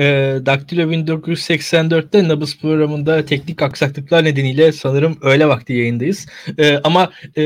E, Daktilo 1984'te Nabız programında teknik aksaklıklar nedeniyle sanırım öğle vakti yayındayız. E, ama e,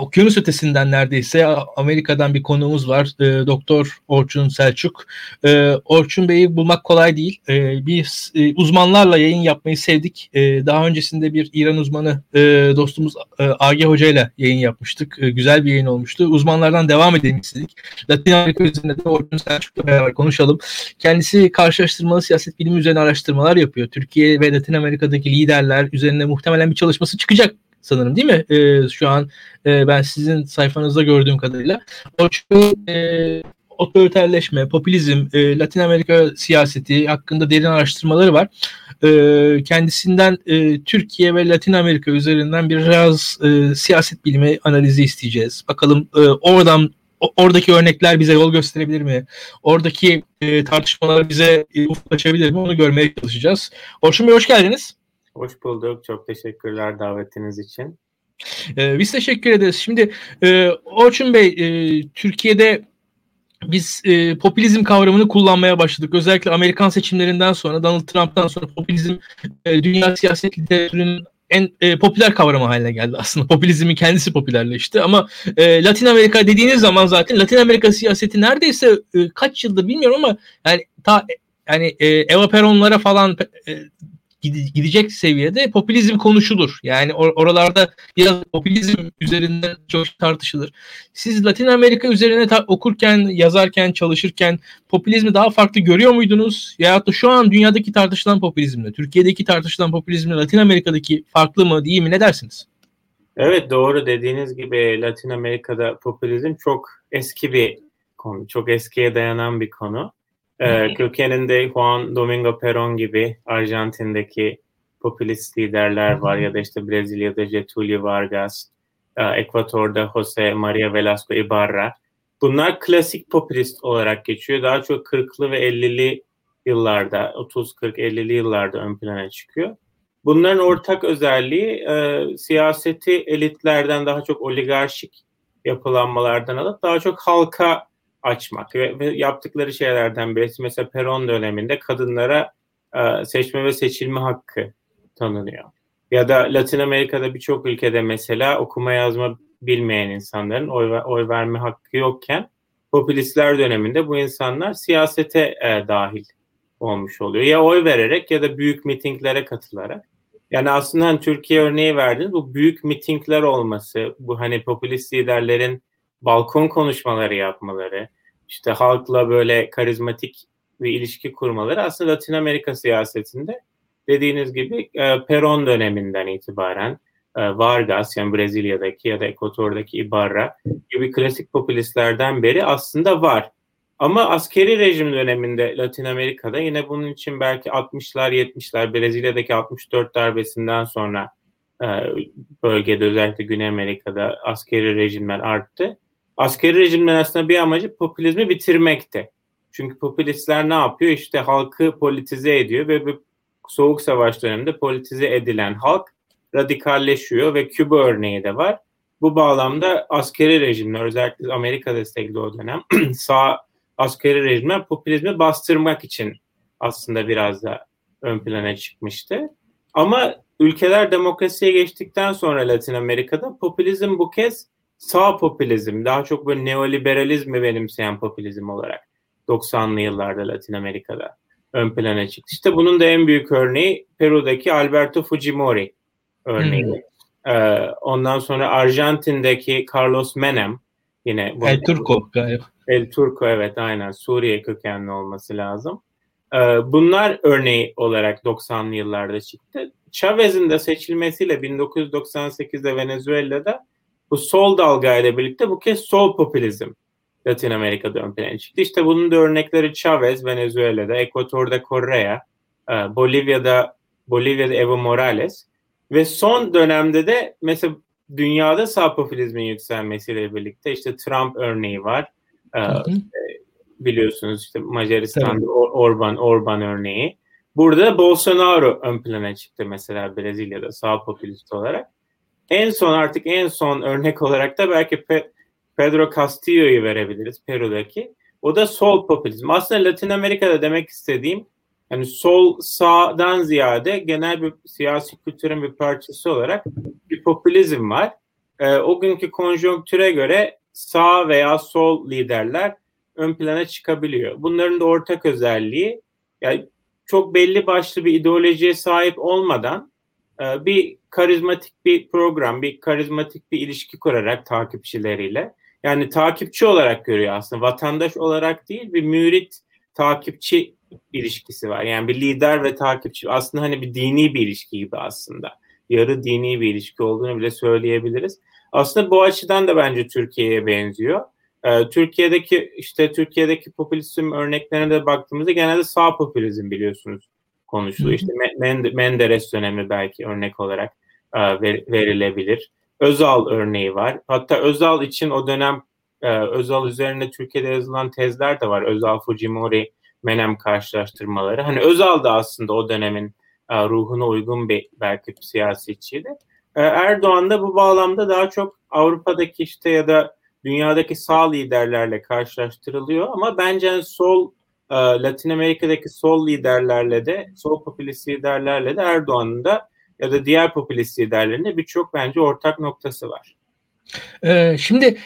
okyanus ötesinden neredeyse Amerika'dan bir konuğumuz var. E, Doktor Orçun Selçuk. E, Orçun Bey'i bulmak kolay değil. E, biz e, uzmanlarla yayın yapmayı sevdik. E, daha öncesinde bir İran uzmanı e, dostumuz e, Agi Hoca ile yayın yapmıştık. E, güzel bir yayın olmuştu. Uzmanlardan devam edelim istedik. Latin Amerika üzerinde de Orçun Selçuk'la beraber konuşalım. Kendisi karşılaştırmalı siyaset bilimi üzerine araştırmalar yapıyor. Türkiye ve Latin Amerika'daki liderler üzerine muhtemelen bir çalışması çıkacak sanırım değil mi? E, şu an e, ben sizin sayfanızda gördüğüm kadarıyla. O çünkü e, otoriterleşme, popülizm, e, Latin Amerika siyaseti hakkında derin araştırmaları var. E, kendisinden e, Türkiye ve Latin Amerika üzerinden biraz e, siyaset bilimi analizi isteyeceğiz. Bakalım e, oradan oradaki örnekler bize yol gösterebilir mi? Oradaki e, tartışmalar bize e, ufuk açabilir mi? Onu görmeye çalışacağız. Orçun Bey hoş geldiniz. Hoş bulduk. Çok teşekkürler davetiniz için. Ee, biz teşekkür ederiz. Şimdi e, Orçun Bey, e, Türkiye'de biz e, popülizm kavramını kullanmaya başladık. Özellikle Amerikan seçimlerinden sonra, Donald Trump'tan sonra popülizm e, dünya siyaset literatürünün en e, popüler kavramı haline geldi aslında. Popülizmin kendisi popülerleşti ama e, Latin Amerika dediğiniz zaman zaten Latin Amerika siyaseti neredeyse e, kaç yıldır bilmiyorum ama yani ta yani e, Eva Peron'lara falan e, gidecek seviyede popülizm konuşulur. Yani or- oralarda biraz popülizm üzerinden çok tartışılır. Siz Latin Amerika üzerine ta- okurken, yazarken, çalışırken popülizmi daha farklı görüyor muydunuz? Ya da şu an dünyadaki tartışılan popülizmle, Türkiye'deki tartışılan popülizmle Latin Amerika'daki farklı mı değil mi? Ne dersiniz? Evet doğru dediğiniz gibi Latin Amerika'da popülizm çok eski bir konu, çok eskiye dayanan bir konu. Ee, kökeninde Juan Domingo Perón gibi Arjantin'deki popülist liderler var ya da işte Brezilya'da Getulio Vargas, e, Ekvator'da Jose Maria Velasco Ibarra. Bunlar klasik popülist olarak geçiyor. Daha çok 40'lı ve 50'li yıllarda, 30, 40, 50'li yıllarda ön plana çıkıyor. Bunların ortak özelliği e, siyaseti elitlerden daha çok oligarşik yapılanmalardan alıp daha çok halka açmak ve, ve yaptıkları şeylerden birisi mesela Peron döneminde kadınlara e, seçme ve seçilme hakkı tanınıyor. Ya da Latin Amerika'da birçok ülkede mesela okuma yazma bilmeyen insanların oy, oy verme hakkı yokken popülistler döneminde bu insanlar siyasete e, dahil olmuş oluyor. Ya oy vererek ya da büyük mitinglere katılarak. Yani aslında hani Türkiye örneği verdiniz. Bu büyük mitingler olması, bu hani popülist liderlerin balkon konuşmaları yapmaları, işte halkla böyle karizmatik bir ilişki kurmaları aslında Latin Amerika siyasetinde dediğiniz gibi e, Peron döneminden itibaren e, Vargas yani Brezilya'daki ya da Ekvator'daki Ibarra gibi klasik popülistlerden beri aslında var. Ama askeri rejim döneminde Latin Amerika'da yine bunun için belki 60'lar 70'ler Brezilya'daki 64 darbesinden sonra e, bölgede özellikle Güney Amerika'da askeri rejimler arttı askeri rejimin aslında bir amacı popülizmi bitirmekti. Çünkü popülistler ne yapıyor? İşte halkı politize ediyor ve bu soğuk savaş döneminde politize edilen halk radikalleşiyor ve Küba örneği de var. Bu bağlamda askeri rejimler özellikle Amerika destekli o dönem sağ askeri rejimler popülizmi bastırmak için aslında biraz da ön plana çıkmıştı. Ama ülkeler demokrasiye geçtikten sonra Latin Amerika'da popülizm bu kez sağ popülizm, daha çok böyle neoliberalizmi benimseyen popülizm olarak 90'lı yıllarda Latin Amerika'da ön plana çıktı. İşte bunun da en büyük örneği Peru'daki Alberto Fujimori örneği. Hmm. Ee, ondan sonra Arjantin'deki Carlos Menem yine El Turco galiba. El Turco evet aynen Suriye kökenli olması lazım. Ee, bunlar örneği olarak 90'lı yıllarda çıktı. Chavez'in de seçilmesiyle 1998'de Venezuela'da bu sol dalga ile birlikte bu kez sol popülizm Latin Amerika'da ön plana çıktı. İşte bunun da örnekleri Chavez Venezuela'da, Ekvator'da Correa, e, Bolivya'da Bolivya'da Evo Morales ve son dönemde de mesela dünyada sağ popülizmin yükselmesiyle birlikte işte Trump örneği var. Hı hı. E, biliyorsunuz işte Macaristan'da Or- Orban Orban örneği. Burada Bolsonaro ön plana çıktı mesela Brezilya'da sağ popülist olarak. En son artık en son örnek olarak da belki Pe- Pedro Castillo'yu verebiliriz Peru'daki. O da sol popülizm. Aslında Latin Amerika'da demek istediğim yani sol sağdan ziyade genel bir siyasi kültürün bir parçası olarak bir popülizm var. E, o günkü konjonktüre göre sağ veya sol liderler ön plana çıkabiliyor. Bunların da ortak özelliği yani çok belli başlı bir ideolojiye sahip olmadan bir karizmatik bir program, bir karizmatik bir ilişki kurarak takipçileriyle yani takipçi olarak görüyor aslında vatandaş olarak değil bir mürit takipçi ilişkisi var. Yani bir lider ve takipçi aslında hani bir dini bir ilişki gibi aslında. Yarı dini bir ilişki olduğunu bile söyleyebiliriz. Aslında bu açıdan da bence Türkiye'ye benziyor. Ee, Türkiye'deki işte Türkiye'deki popülizm örneklerine de baktığımızda genelde sağ popülizm biliyorsunuz konuşuluyor. İşte Menderes dönemi belki örnek olarak e, verilebilir. Özal örneği var. Hatta Özal için o dönem e, Özal üzerine Türkiye'de yazılan tezler de var. Özal Fujimori Menem karşılaştırmaları. Hani Özal da aslında o dönemin e, ruhuna uygun bir belki bir siyasetçiydi. Erdoğan da bu bağlamda daha çok Avrupa'daki işte ya da dünyadaki sağ liderlerle karşılaştırılıyor ama bence sol e, Latin Amerika'daki sol liderlerle de sol popülist liderlerle de Erdoğan'ın da ya da diğer popülist liderlerinde birçok bence ortak noktası var. Ee, şimdi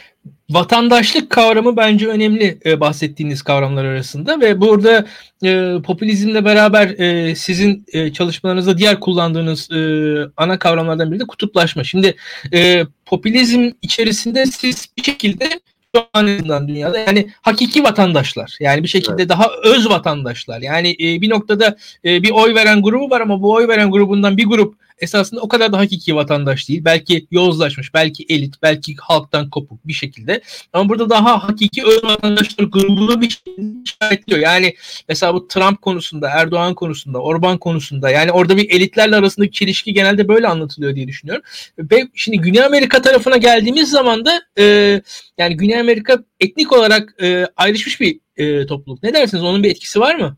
vatandaşlık kavramı bence önemli e, bahsettiğiniz kavramlar arasında ve burada e, popülizmle beraber e, sizin e, çalışmalarınızda diğer kullandığınız e, ana kavramlardan biri de kutuplaşma. Şimdi e, popülizm içerisinde siz bir şekilde an dünyada yani hakiki vatandaşlar yani bir şekilde evet. daha öz vatandaşlar yani e, bir noktada e, bir oy veren grubu var ama bu oy veren grubundan bir grup esasında o kadar da hakiki vatandaş değil. Belki yozlaşmış, belki elit, belki halktan kopuk bir şekilde. Ama burada daha hakiki öz vatandaşlar grubunu bir şekilde işaretliyor. Yani mesela bu Trump konusunda, Erdoğan konusunda, Orban konusunda yani orada bir elitlerle arasındaki çelişki genelde böyle anlatılıyor diye düşünüyorum. Ve şimdi Güney Amerika tarafına geldiğimiz zaman da e, yani Güney Amerika etnik olarak e, ayrışmış bir e, topluluk. Ne dersiniz? Onun bir etkisi var mı?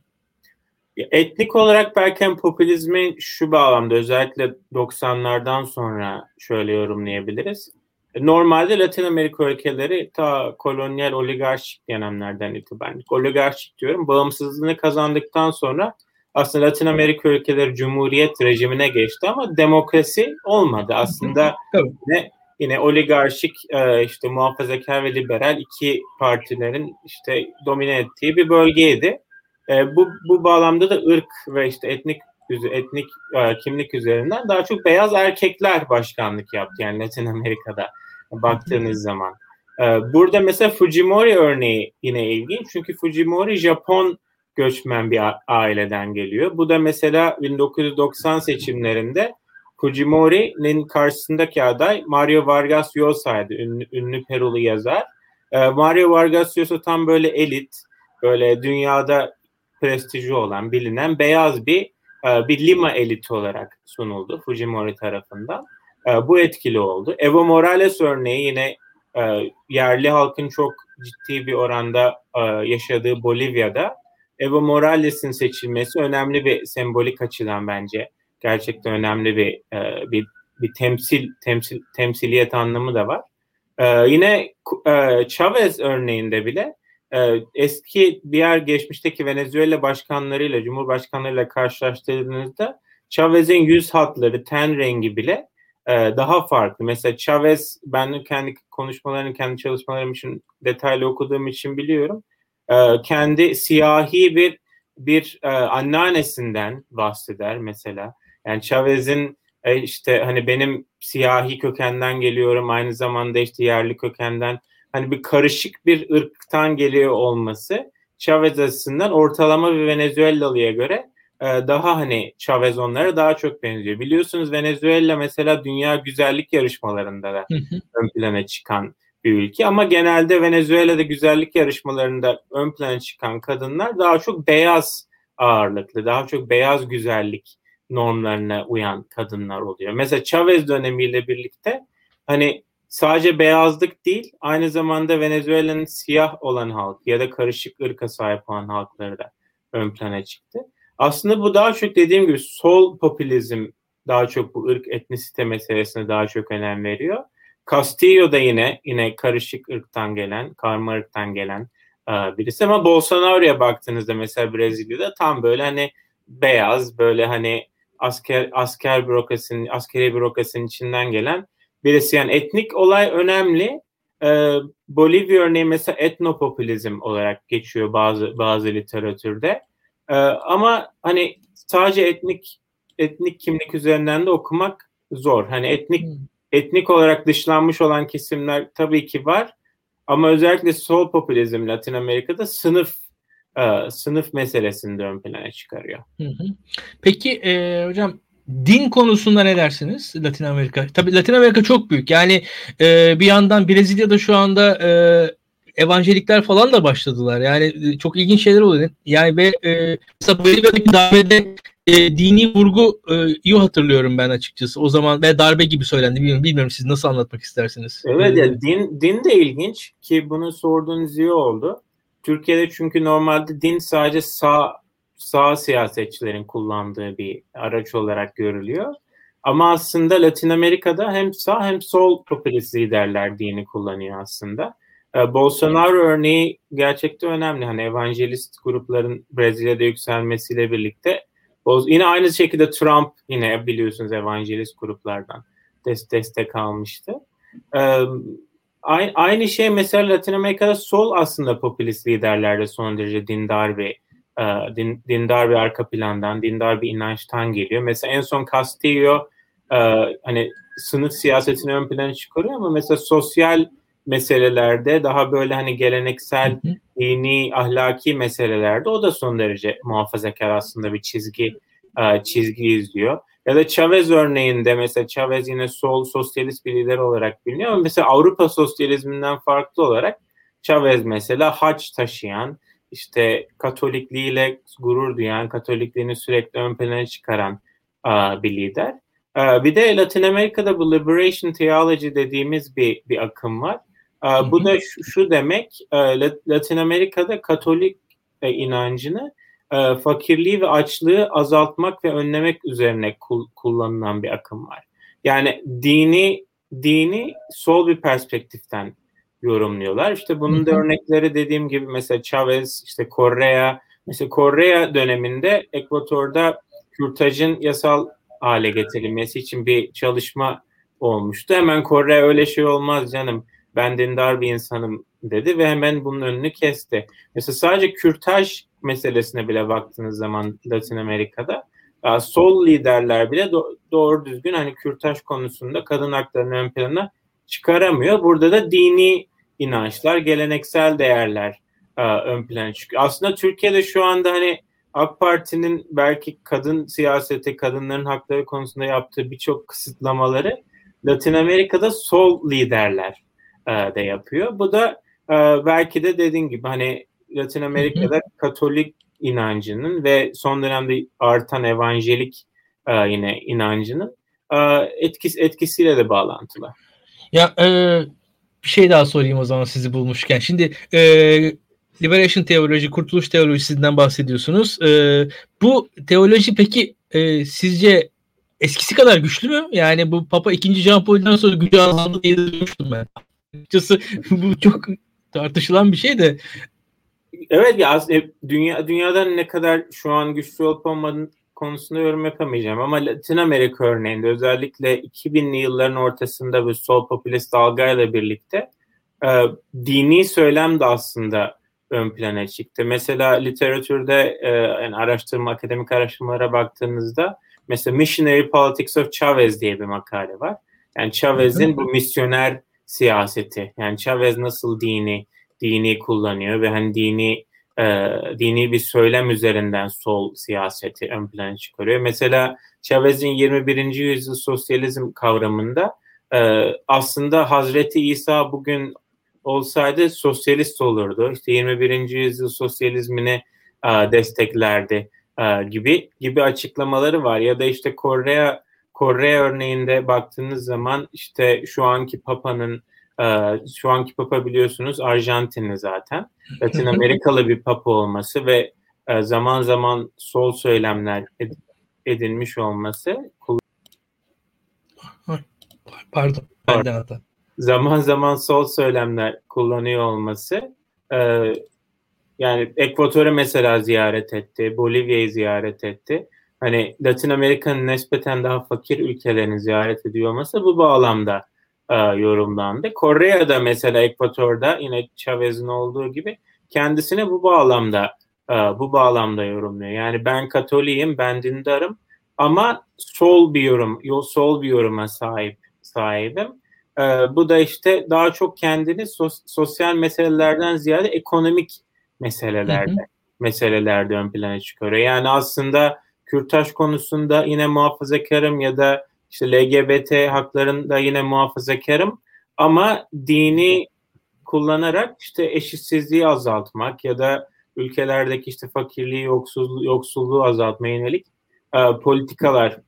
Etnik olarak belki hem popülizmi şu bağlamda özellikle 90'lardan sonra şöyle yorumlayabiliriz. Normalde Latin Amerika ülkeleri ta kolonyal oligarşik dönemlerden itibaren, oligarşik diyorum, bağımsızlığını kazandıktan sonra aslında Latin Amerika ülkeleri cumhuriyet rejimine geçti ama demokrasi olmadı. Aslında ne yine oligarşik e, işte muhafazakar ve liberal iki partilerin işte domine ettiği bir bölgeydi. E, bu bu bağlamda da ırk ve işte etnik etnik e, kimlik üzerinden daha çok beyaz erkekler başkanlık yaptı yani Latin Amerika'da baktığınız zaman. E, burada mesela Fujimori örneği yine ilginç çünkü Fujimori Japon göçmen bir aileden geliyor. Bu da mesela 1990 seçimlerinde Fujimori'nin karşısındaki aday Mario Vargas Llosa'ydı. Ünlü, ünlü Perulu yazar. E, Mario Vargas Llosa tam böyle elit, böyle dünyada prestiji olan, bilinen beyaz bir e, bir Lima eliti olarak sunuldu Fujimori tarafından. E, bu etkili oldu. Evo Morales örneği yine e, yerli halkın çok ciddi bir oranda yaşadığı Bolivya'da Evo Morales'in seçilmesi önemli bir sembolik açıdan bence gerçekten önemli bir bir bir temsil temsil temsiliyet anlamı da var. yine Chavez örneğinde bile eski diğer geçmişteki Venezuela başkanlarıyla, cumhurbaşkanlarıyla karşılaştırdığınızda Chavez'in yüz hatları, ten rengi bile e, daha farklı. Mesela Chavez, ben kendi konuşmalarını, kendi çalışmalarım için detaylı okuduğum için biliyorum. E, kendi siyahi bir bir e, anneannesinden bahseder mesela. Yani Chavez'in işte hani benim siyahi kökenden geliyorum, aynı zamanda işte yerli kökenden hani bir karışık bir ırktan geliyor olması Chavez açısından ortalama bir Venezuelalı'ya göre e, daha hani Chavez onlara daha çok benziyor. Biliyorsunuz Venezuela mesela dünya güzellik yarışmalarında da ön plana çıkan bir ülke ama genelde Venezuela'da güzellik yarışmalarında ön plana çıkan kadınlar daha çok beyaz ağırlıklı, daha çok beyaz güzellik normlarına uyan kadınlar oluyor. Mesela Chavez dönemiyle birlikte hani sadece beyazlık değil, aynı zamanda Venezuela'nın siyah olan halk ya da karışık ırka sahip olan halkları da ön plana çıktı. Aslında bu daha çok dediğim gibi sol popülizm daha çok bu ırk etnisite meselesine daha çok önem veriyor. Castillo da yine yine karışık ırktan gelen, karma ırktan gelen e, birisi ama Bolsonaro'ya baktığınızda mesela Brezilya'da tam böyle hani beyaz böyle hani asker asker bürokrasinin askeri bürokrasinin içinden gelen birisi yani etnik olay önemli. Ee, Bolivya örneği mesela etnopopülizm olarak geçiyor bazı bazı literatürde. Ee, ama hani sadece etnik etnik kimlik üzerinden de okumak zor. Hani etnik hmm. etnik olarak dışlanmış olan kesimler tabii ki var. Ama özellikle sol popülizm Latin Amerika'da sınıf e, sınıf meselesini de ön plana çıkarıyor. Hı hı. Peki e, hocam din konusunda ne dersiniz Latin Amerika? Tabii Latin Amerika çok büyük. Yani e, bir yandan Brezilya'da şu anda e, evangelikler falan da başladılar. Yani e, çok ilginç şeyler oluyor. Yani ve e, mesela Bolivya'daki darbede e, dini vurgu e, iyi hatırlıyorum ben açıkçası. O zaman ve darbe gibi söylendi. Bilmiyorum, bilmiyorum siz nasıl anlatmak istersiniz? Evet yani din, din de ilginç ki bunu sorduğunuz iyi oldu. Türkiye'de çünkü normalde din sadece sağ sağ siyasetçilerin kullandığı bir araç olarak görülüyor. Ama aslında Latin Amerika'da hem sağ hem sol popülist liderler dini kullanıyor aslında. Ee, Bolsonaro örneği gerçekten önemli. Hani evangelist grupların Brezilya'da yükselmesiyle birlikte yine aynı şekilde Trump yine biliyorsunuz evangelist gruplardan destek almıştı. Ee, aynı şey mesela Latin Amerika'da sol aslında popülist liderlerde son derece dindar bir e, din, dindar bir arka plandan, dindar bir inançtan geliyor. Mesela en son Castillo e, hani sınıf siyasetini ön plana çıkarıyor ama mesela sosyal meselelerde daha böyle hani geleneksel dini ahlaki meselelerde o da son derece muhafazakar aslında bir çizgi e, çizgi izliyor. Ya da Chavez örneğinde mesela Chavez yine sol sosyalist bir lider olarak biliniyor ama mesela Avrupa sosyalizminden farklı olarak Chavez mesela haç taşıyan işte Katolikliğiyle gurur duyan, Katolikliğini sürekli ön plana çıkaran uh, bir lider. Uh, bir de Latin Amerika'da bu Liberation Theology dediğimiz bir, bir akım var. Uh, bu da şu, şu demek, uh, Latin Amerika'da Katolik uh, inancını uh, fakirliği ve açlığı azaltmak ve önlemek üzerine kul, kullanılan bir akım var. Yani dini dini sol bir perspektiften yorumluyorlar. İşte bunun da örnekleri dediğim gibi mesela Chavez, işte Correa, mesela Correa döneminde Ekvator'da kürtajın yasal hale getirilmesi için bir çalışma olmuştu. Hemen Correa öyle şey olmaz canım ben dindar bir insanım dedi ve hemen bunun önünü kesti. Mesela sadece kürtaj meselesine bile baktığınız zaman Latin Amerika'da sol liderler bile do- doğru düzgün hani kürtaj konusunda kadın haklarını ön plana çıkaramıyor. Burada da dini inançlar, geleneksel değerler e, ön plana çıkıyor. Aslında Türkiye'de şu anda hani AK Parti'nin belki kadın siyaseti, kadınların hakları konusunda yaptığı birçok kısıtlamaları Latin Amerika'da sol liderler e, de yapıyor. Bu da e, belki de dediğin gibi hani Latin Amerika'da. Katolik inancının ve son dönemde artan evangelik e, yine inancının e, etkisi etkisiyle de bağlantılı. Ya e, bir şey daha sorayım o zaman sizi bulmuşken. Şimdi e, Liberation teoloji, kurtuluş teolojisinden bahsediyorsunuz. E, bu teoloji peki e, sizce eskisi kadar güçlü mü? Yani bu Papa 2. Jean Paul'dan sonra gücü azaldı diye duymuştum ben. Açıkçası bu çok tartışılan bir şey de. Evet ya aslında dünya dünyadan ne kadar şu an güçlü olup olmadığını konusunda yorum yapamayacağım ama Latin Amerika örneğinde özellikle 2000'li yılların ortasında bu sol popülist dalgayla birlikte e, dini söylem de aslında ön plana çıktı. Mesela literatürde e, yani araştırma, akademik araştırmalara baktığınızda mesela Missionary Politics of Chavez diye bir makale var. Yani Chavez'in bu misyoner siyaseti. Yani Chavez nasıl dini dini kullanıyor ve hani dini e, dini bir söylem üzerinden sol siyaseti ön plana çıkarıyor. Mesela Chavez'in 21. yüzyıl sosyalizm kavramında e, aslında Hazreti İsa bugün olsaydı sosyalist olurdu. İşte 21. yüzyıl sosyalizmini e, desteklerdi e, gibi gibi açıklamaları var. Ya da işte Kore Kore örneğinde baktığınız zaman işte şu anki Papa'nın şu anki Papa biliyorsunuz Arjantinli zaten. Latin Amerikalı bir Papa olması ve e, zaman zaman sol söylemler edinmiş olması. Pardon. Zaman zaman sol söylemler kullanıyor olması e, Yani Ekvator'u mesela ziyaret etti, Bolivya'yı ziyaret etti. Hani Latin Amerika'nın nispeten daha fakir ülkelerini ziyaret ediyor olması bu bağlamda e, yorumlandı. Kore'de mesela Ekvator'da yine Chavez'in olduğu gibi kendisini bu bağlamda e, bu bağlamda yorumluyor. Yani ben Katoliyim, ben dindarım ama sol bir yorum, sol bir yoruma sahip sahibim. E, bu da işte daha çok kendini sos, sosyal meselelerden ziyade ekonomik meselelerde hı hı. meselelerde ön plana çıkarıyor. Yani aslında Kürtaj konusunda yine muhafazakarım ya da işte LGBT haklarında yine muhafazakarım ama dini kullanarak işte eşitsizliği azaltmak ya da ülkelerdeki işte fakirliği, yoksulluğu, yoksulluğu azaltmaya yönelik e, politikalar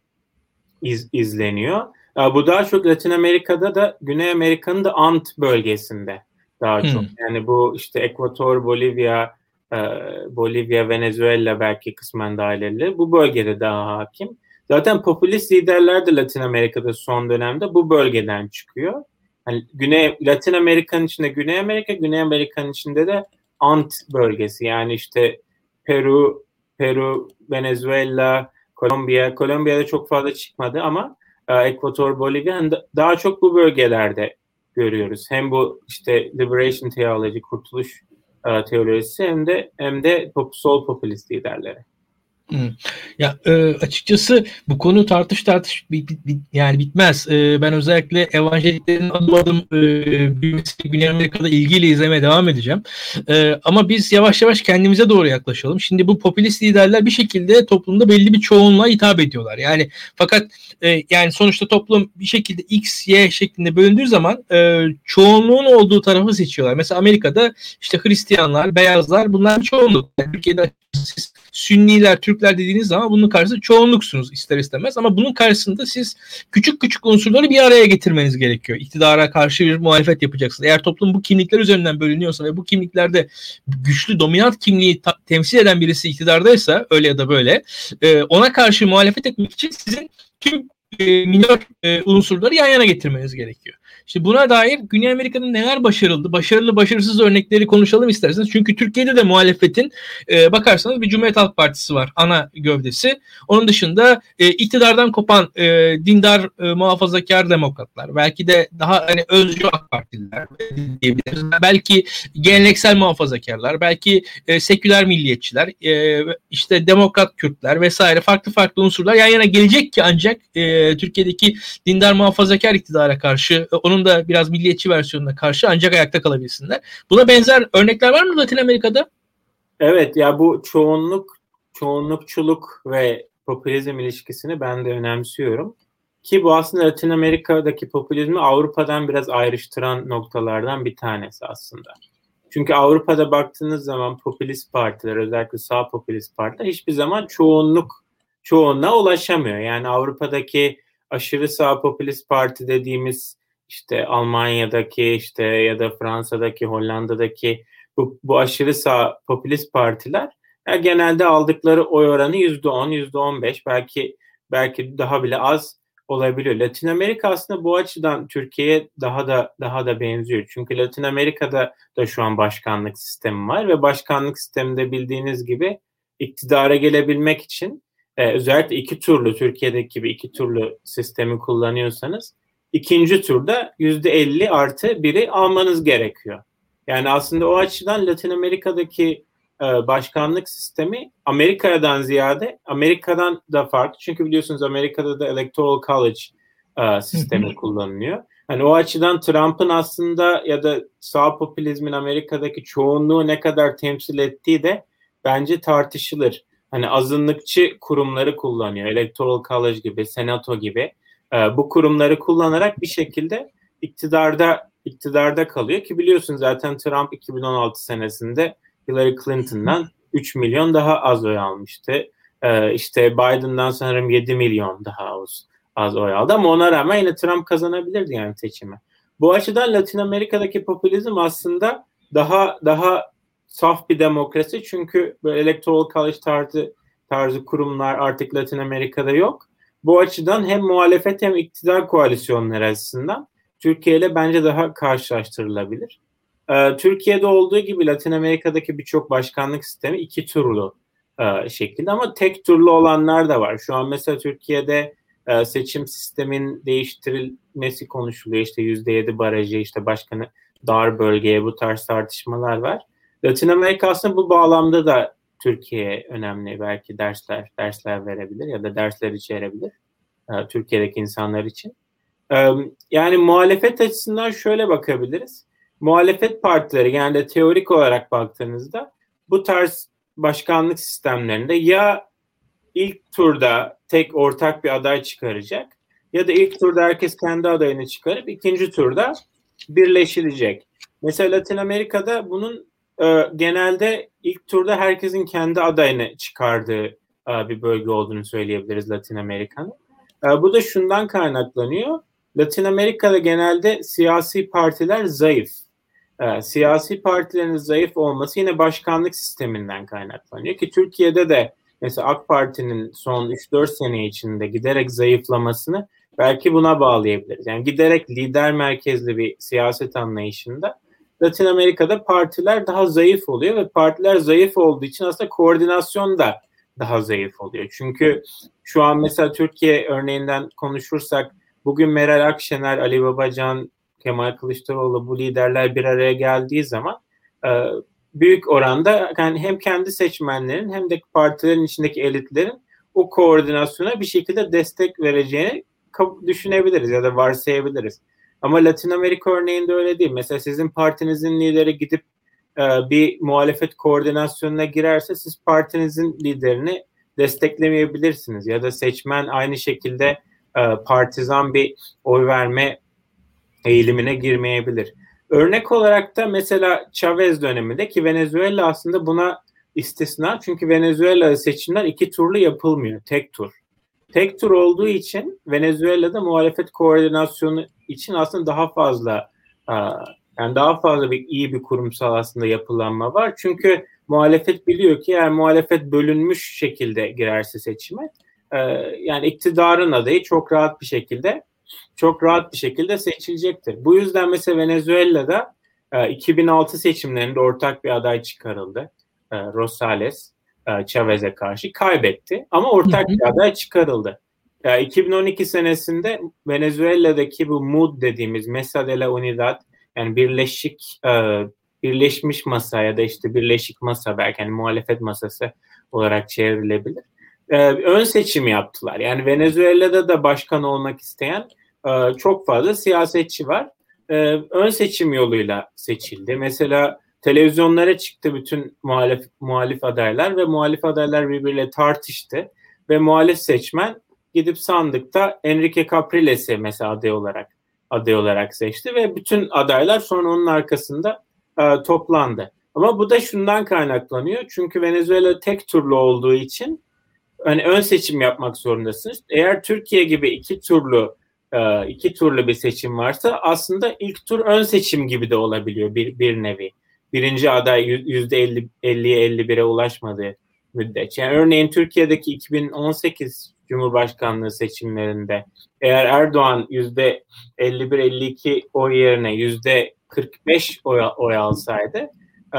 iz, izleniyor. E, bu daha çok Latin Amerika'da da Güney Amerika'nın da Ant bölgesinde daha hmm. çok. Yani bu işte Ekvator, Bolivya, e, Bolivya, Venezuela belki kısmen dahil edilir. Bu bölgede daha hakim. Zaten popülist liderler de Latin Amerika'da son dönemde bu bölgeden çıkıyor. Yani Güney Latin Amerika'nın içinde Güney Amerika, Güney Amerika'nın içinde de Ant bölgesi. Yani işte Peru, Peru, Venezuela, Kolombiya. Kolombiya'da çok fazla çıkmadı ama e, Ekvator, Bolivya daha çok bu bölgelerde görüyoruz. Hem bu işte liberation theology, kurtuluş e, teolojisi hem de hem de pop, sol popülist liderleri. Ya e, açıkçası bu konu tartış tartış bit, bit, bit, yani bitmez. E, ben özellikle evangeliklerin adım adım e, büyümesi Güney Amerika'da ilgiyle izlemeye devam edeceğim. E, ama biz yavaş yavaş kendimize doğru yaklaşalım. Şimdi bu popülist liderler bir şekilde toplumda belli bir çoğunluğa hitap ediyorlar. Yani fakat e, yani sonuçta toplum bir şekilde X, Y şeklinde bölündüğü zaman e, çoğunluğun olduğu tarafı seçiyorlar. Mesela Amerika'da işte Hristiyanlar, beyazlar bunlar çoğunluk. Yani Türkiye'de siz Sünniler, Türkler dediğiniz zaman bunun karşısında çoğunluksunuz ister istemez. Ama bunun karşısında siz küçük küçük unsurları bir araya getirmeniz gerekiyor. İktidara karşı bir muhalefet yapacaksınız. Eğer toplum bu kimlikler üzerinden bölünüyorsa ve bu kimliklerde güçlü, dominant kimliği temsil eden birisi iktidardaysa öyle ya da böyle e, ona karşı muhalefet etmek için sizin tüm e, minor e, unsurları yan yana getirmeniz gerekiyor. İşte buna dair Güney Amerika'nın neler başarıldı, başarılı başarısız örnekleri konuşalım isterseniz. Çünkü Türkiye'de de muhalefetin e, bakarsanız bir Cumhuriyet Halk Partisi var ana gövdesi. Onun dışında e, iktidardan kopan e, dindar e, muhafazakar demokratlar, belki de daha hani özcü AK Partililer diyebiliriz. Belki geleneksel muhafazakarlar, belki e, seküler milliyetçiler, e, işte demokrat Kürtler vesaire farklı farklı unsurlar yan yana gelecek ki ancak e, Türkiye'deki dindar muhafazakar iktidara karşı e, onun da biraz milliyetçi versiyonuna karşı ancak ayakta kalabilsinler. Buna benzer örnekler var mı Latin Amerika'da? Evet ya bu çoğunluk, çoğunlukçuluk ve popülizm ilişkisini ben de önemsiyorum. Ki bu aslında Latin Amerika'daki popülizmi Avrupa'dan biraz ayrıştıran noktalardan bir tanesi aslında. Çünkü Avrupa'da baktığınız zaman popülist partiler, özellikle sağ popülist partiler hiçbir zaman çoğunluk çoğunluğa ulaşamıyor. Yani Avrupa'daki aşırı sağ popülist parti dediğimiz işte Almanya'daki işte ya da Fransa'daki, Hollanda'daki bu, bu aşırı sağ popülist partiler yani genelde aldıkları oy oranı yüzde on, yüzde on beş belki belki daha bile az olabiliyor. Latin Amerika aslında bu açıdan Türkiye'ye daha da daha da benziyor. Çünkü Latin Amerika'da da şu an başkanlık sistemi var ve başkanlık sisteminde bildiğiniz gibi iktidara gelebilmek için e, özellikle iki turlu Türkiye'deki gibi iki turlu sistemi kullanıyorsanız ikinci turda yüzde elli artı biri almanız gerekiyor. Yani aslında o açıdan Latin Amerika'daki e, başkanlık sistemi Amerika'dan ziyade Amerika'dan da farklı. Çünkü biliyorsunuz Amerika'da da Electoral College e, sistemi kullanılıyor. Hani o açıdan Trump'ın aslında ya da sağ popülizmin Amerika'daki çoğunluğu ne kadar temsil ettiği de bence tartışılır. Hani azınlıkçı kurumları kullanıyor. Electoral College gibi, Senato gibi e, bu kurumları kullanarak bir şekilde iktidarda iktidarda kalıyor ki biliyorsun zaten Trump 2016 senesinde Hillary Clinton'dan 3 milyon daha az oy almıştı. E, işte Biden'dan sanırım 7 milyon daha az, az oy aldı ama ona rağmen yine Trump kazanabilirdi yani seçimi. Bu açıdan Latin Amerika'daki popülizm aslında daha daha saf bir demokrasi çünkü böyle electoral college tarzı tarzı kurumlar artık Latin Amerika'da yok. Bu açıdan hem muhalefet hem iktidar koalisyonları açısından Türkiye ile bence daha karşılaştırılabilir. e, Türkiye'de olduğu gibi Latin Amerika'daki birçok başkanlık sistemi iki turlu e, şekilde ama tek turlu olanlar da var. Şu an mesela Türkiye'de e, seçim sistemin değiştirilmesi konuşuluyor. İşte %7 barajı, işte başkanı dar bölgeye bu tarz tartışmalar var. Latin Amerika aslında bu bağlamda da Türkiye'ye önemli belki dersler dersler verebilir ya da dersler içerebilir e, Türkiye'deki insanlar için. E, yani muhalefet açısından şöyle bakabiliriz. Muhalefet partileri yani de teorik olarak baktığınızda bu tarz başkanlık sistemlerinde ya ilk turda tek ortak bir aday çıkaracak ya da ilk turda herkes kendi adayını çıkarıp ikinci turda birleşilecek. Mesela Latin Amerika'da bunun e, genelde ilk turda herkesin kendi adayını çıkardığı e, bir bölge olduğunu söyleyebiliriz Latin Amerika'nın. E, bu da şundan kaynaklanıyor. Latin Amerika'da genelde siyasi partiler zayıf. E, siyasi partilerin zayıf olması yine başkanlık sisteminden kaynaklanıyor ki Türkiye'de de mesela AK Parti'nin son 3-4 sene içinde giderek zayıflamasını belki buna bağlayabiliriz. Yani giderek lider merkezli bir siyaset anlayışında Latin Amerika'da partiler daha zayıf oluyor ve partiler zayıf olduğu için aslında koordinasyon da daha zayıf oluyor. Çünkü şu an mesela Türkiye örneğinden konuşursak bugün Meral Akşener, Ali Babacan, Kemal Kılıçdaroğlu bu liderler bir araya geldiği zaman e, büyük oranda yani hem kendi seçmenlerin hem de partilerin içindeki elitlerin o koordinasyona bir şekilde destek vereceğini düşünebiliriz ya da varsayabiliriz. Ama Latin Amerika örneğinde öyle değil. Mesela sizin partinizin lideri gidip e, bir muhalefet koordinasyonuna girerse siz partinizin liderini desteklemeyebilirsiniz ya da seçmen aynı şekilde e, partizan bir oy verme eğilimine girmeyebilir. Örnek olarak da mesela Chavez döneminde ki Venezuela aslında buna istisna çünkü Venezuela seçimler iki turlu yapılmıyor, tek tur. Tek tur olduğu için Venezuela'da muhalefet koordinasyonu için aslında daha fazla yani daha fazla bir iyi bir kurumsal aslında yapılanma var. Çünkü muhalefet biliyor ki eğer muhalefet bölünmüş şekilde girerse seçime yani iktidarın adayı çok rahat bir şekilde çok rahat bir şekilde seçilecektir. Bu yüzden mesela Venezuela'da 2006 seçimlerinde ortak bir aday çıkarıldı. Rosales Chavez'e karşı kaybetti ama ortak bir aday çıkarıldı. 2012 senesinde Venezuela'daki bu MUD dediğimiz Mesa de la Unidad yani birleşik e, birleşmiş masa ya da işte birleşik masa belki yani muhalefet masası olarak çevrilebilir. E, ön seçim yaptılar. Yani Venezuela'da da başkan olmak isteyen e, çok fazla siyasetçi var. Ön seçim yoluyla seçildi. Mesela televizyonlara çıktı bütün muhalif, muhalif adaylar ve muhalif adaylar birbiriyle tartıştı ve muhalif seçmen gidip sandıkta Enrique Capriles'i mesela aday olarak aday olarak seçti ve bütün adaylar sonra onun arkasında e, toplandı. Ama bu da şundan kaynaklanıyor. Çünkü Venezuela tek turlu olduğu için hani ön seçim yapmak zorundasınız. Eğer Türkiye gibi iki turlu e, iki turlu bir seçim varsa aslında ilk tur ön seçim gibi de olabiliyor bir, bir nevi. Birinci aday yüzde 50 50'ye 51'e ulaşmadığı müddetçe. Yani örneğin Türkiye'deki 2018 Cumhurbaşkanlığı seçimlerinde eğer Erdoğan yüzde 51-52 oy yerine yüzde 45 oy, oy alsaydı e,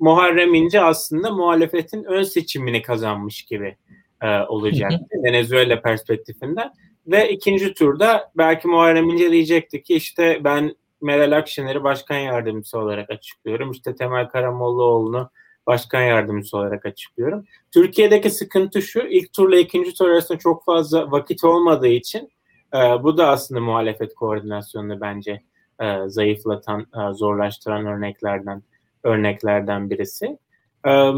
Muharrem İnce aslında muhalefetin ön seçimini kazanmış gibi e, olacaktı Venezuela perspektifinden. Ve ikinci turda belki Muharrem İnce diyecekti ki işte ben Meral Akşener'i başkan yardımcısı olarak açıklıyorum. İşte Temel Karamollaoğlu'nu başkan yardımcısı olarak açıklıyorum. Türkiye'deki sıkıntı şu, ilk turla ikinci tur arasında çok fazla vakit olmadığı için e, bu da aslında muhalefet koordinasyonunu bence e, zayıflatan, e, zorlaştıran örneklerden örneklerden birisi. E,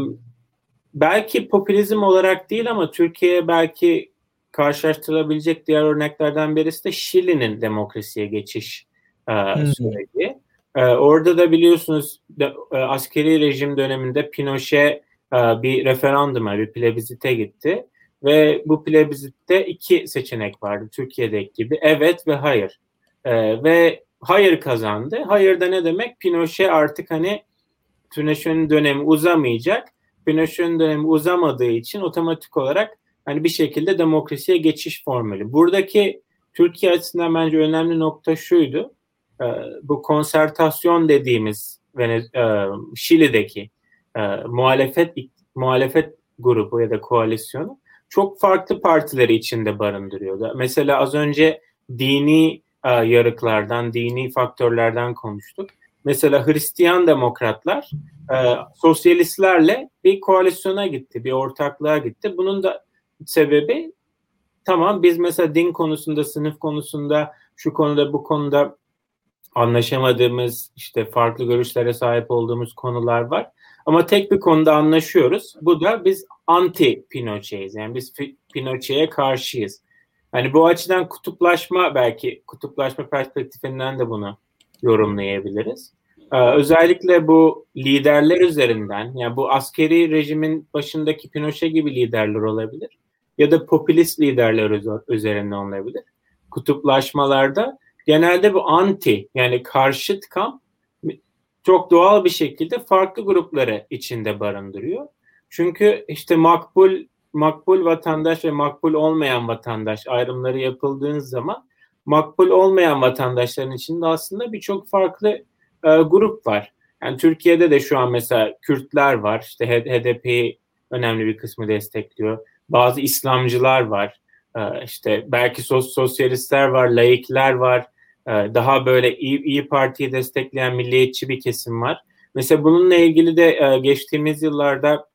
belki popülizm olarak değil ama Türkiye belki karşılaştırılabilecek diğer örneklerden birisi de Şili'nin demokrasiye geçiş e, hmm. süreci. E, orada da biliyorsunuz e, askeri rejim döneminde Pinochet e, bir referanduma, bir plebisite gitti. Ve bu plebizitte iki seçenek vardı Türkiye'deki gibi. Evet ve hayır. E, ve hayır kazandı. Hayır da ne demek? Pinochet artık hani Pinochet'in dönemi uzamayacak. Pinochet'in dönemi uzamadığı için otomatik olarak hani bir şekilde demokrasiye geçiş formülü. Buradaki Türkiye açısından bence önemli nokta şuydu. Ee, bu konsertasyon dediğimiz Venez e, Şili'deki e, muhalefet muhalefet grubu ya da koalisyonu çok farklı partileri içinde barındırıyordu. Mesela az önce dini e, yarıklardan, dini faktörlerden konuştuk. Mesela Hristiyan demokratlar e, sosyalistlerle bir koalisyona gitti, bir ortaklığa gitti. Bunun da sebebi tamam biz mesela din konusunda, sınıf konusunda, şu konuda, bu konuda anlaşamadığımız, işte farklı görüşlere sahip olduğumuz konular var. Ama tek bir konuda anlaşıyoruz. Bu da biz anti Pinochet'iz. Yani biz Pinochet'e karşıyız. Yani bu açıdan kutuplaşma belki kutuplaşma perspektifinden de bunu yorumlayabiliriz. Ee, özellikle bu liderler üzerinden yani bu askeri rejimin başındaki Pinochet gibi liderler olabilir ya da popülist liderler üzerinden olabilir. Kutuplaşmalarda genelde bu anti yani karşıt kamp çok doğal bir şekilde farklı grupları içinde barındırıyor. Çünkü işte makbul makbul vatandaş ve makbul olmayan vatandaş ayrımları yapıldığınız zaman makbul olmayan vatandaşların içinde aslında birçok farklı e, grup var. Yani Türkiye'de de şu an mesela Kürtler var. İşte HDP önemli bir kısmı destekliyor. Bazı İslamcılar var. E, işte belki sos sosyalistler var, laikler var. E, daha böyle iyi, iyi Parti'yi destekleyen milliyetçi bir kesim var. Mesela bununla ilgili de e, geçtiğimiz yıllarda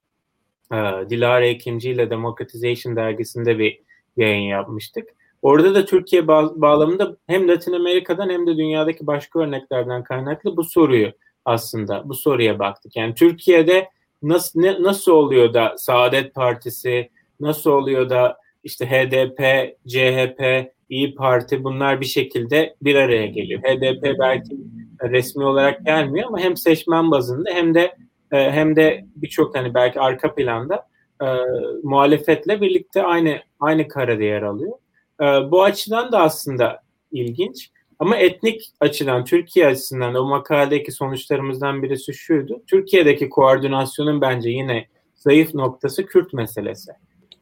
e, Dilara Ekinci ile Democratization dergisinde bir yayın yapmıştık. Orada da Türkiye bağlamında hem Latin Amerika'dan hem de dünyadaki başka örneklerden kaynaklı bu soruyu aslında bu soruya baktık. Yani Türkiye'de nasıl ne, nasıl oluyor da Saadet Partisi, nasıl oluyor da işte HDP, CHP, İyi Parti bunlar bir şekilde bir araya geliyor. HDP belki resmi olarak gelmiyor ama hem seçmen bazında hem de e, hem de birçok hani belki arka planda e, muhalefetle birlikte aynı aynı karede yer alıyor. E, bu açıdan da aslında ilginç. Ama etnik açıdan, Türkiye açısından o makaledeki sonuçlarımızdan birisi şuydu. Türkiye'deki koordinasyonun bence yine zayıf noktası Kürt meselesi.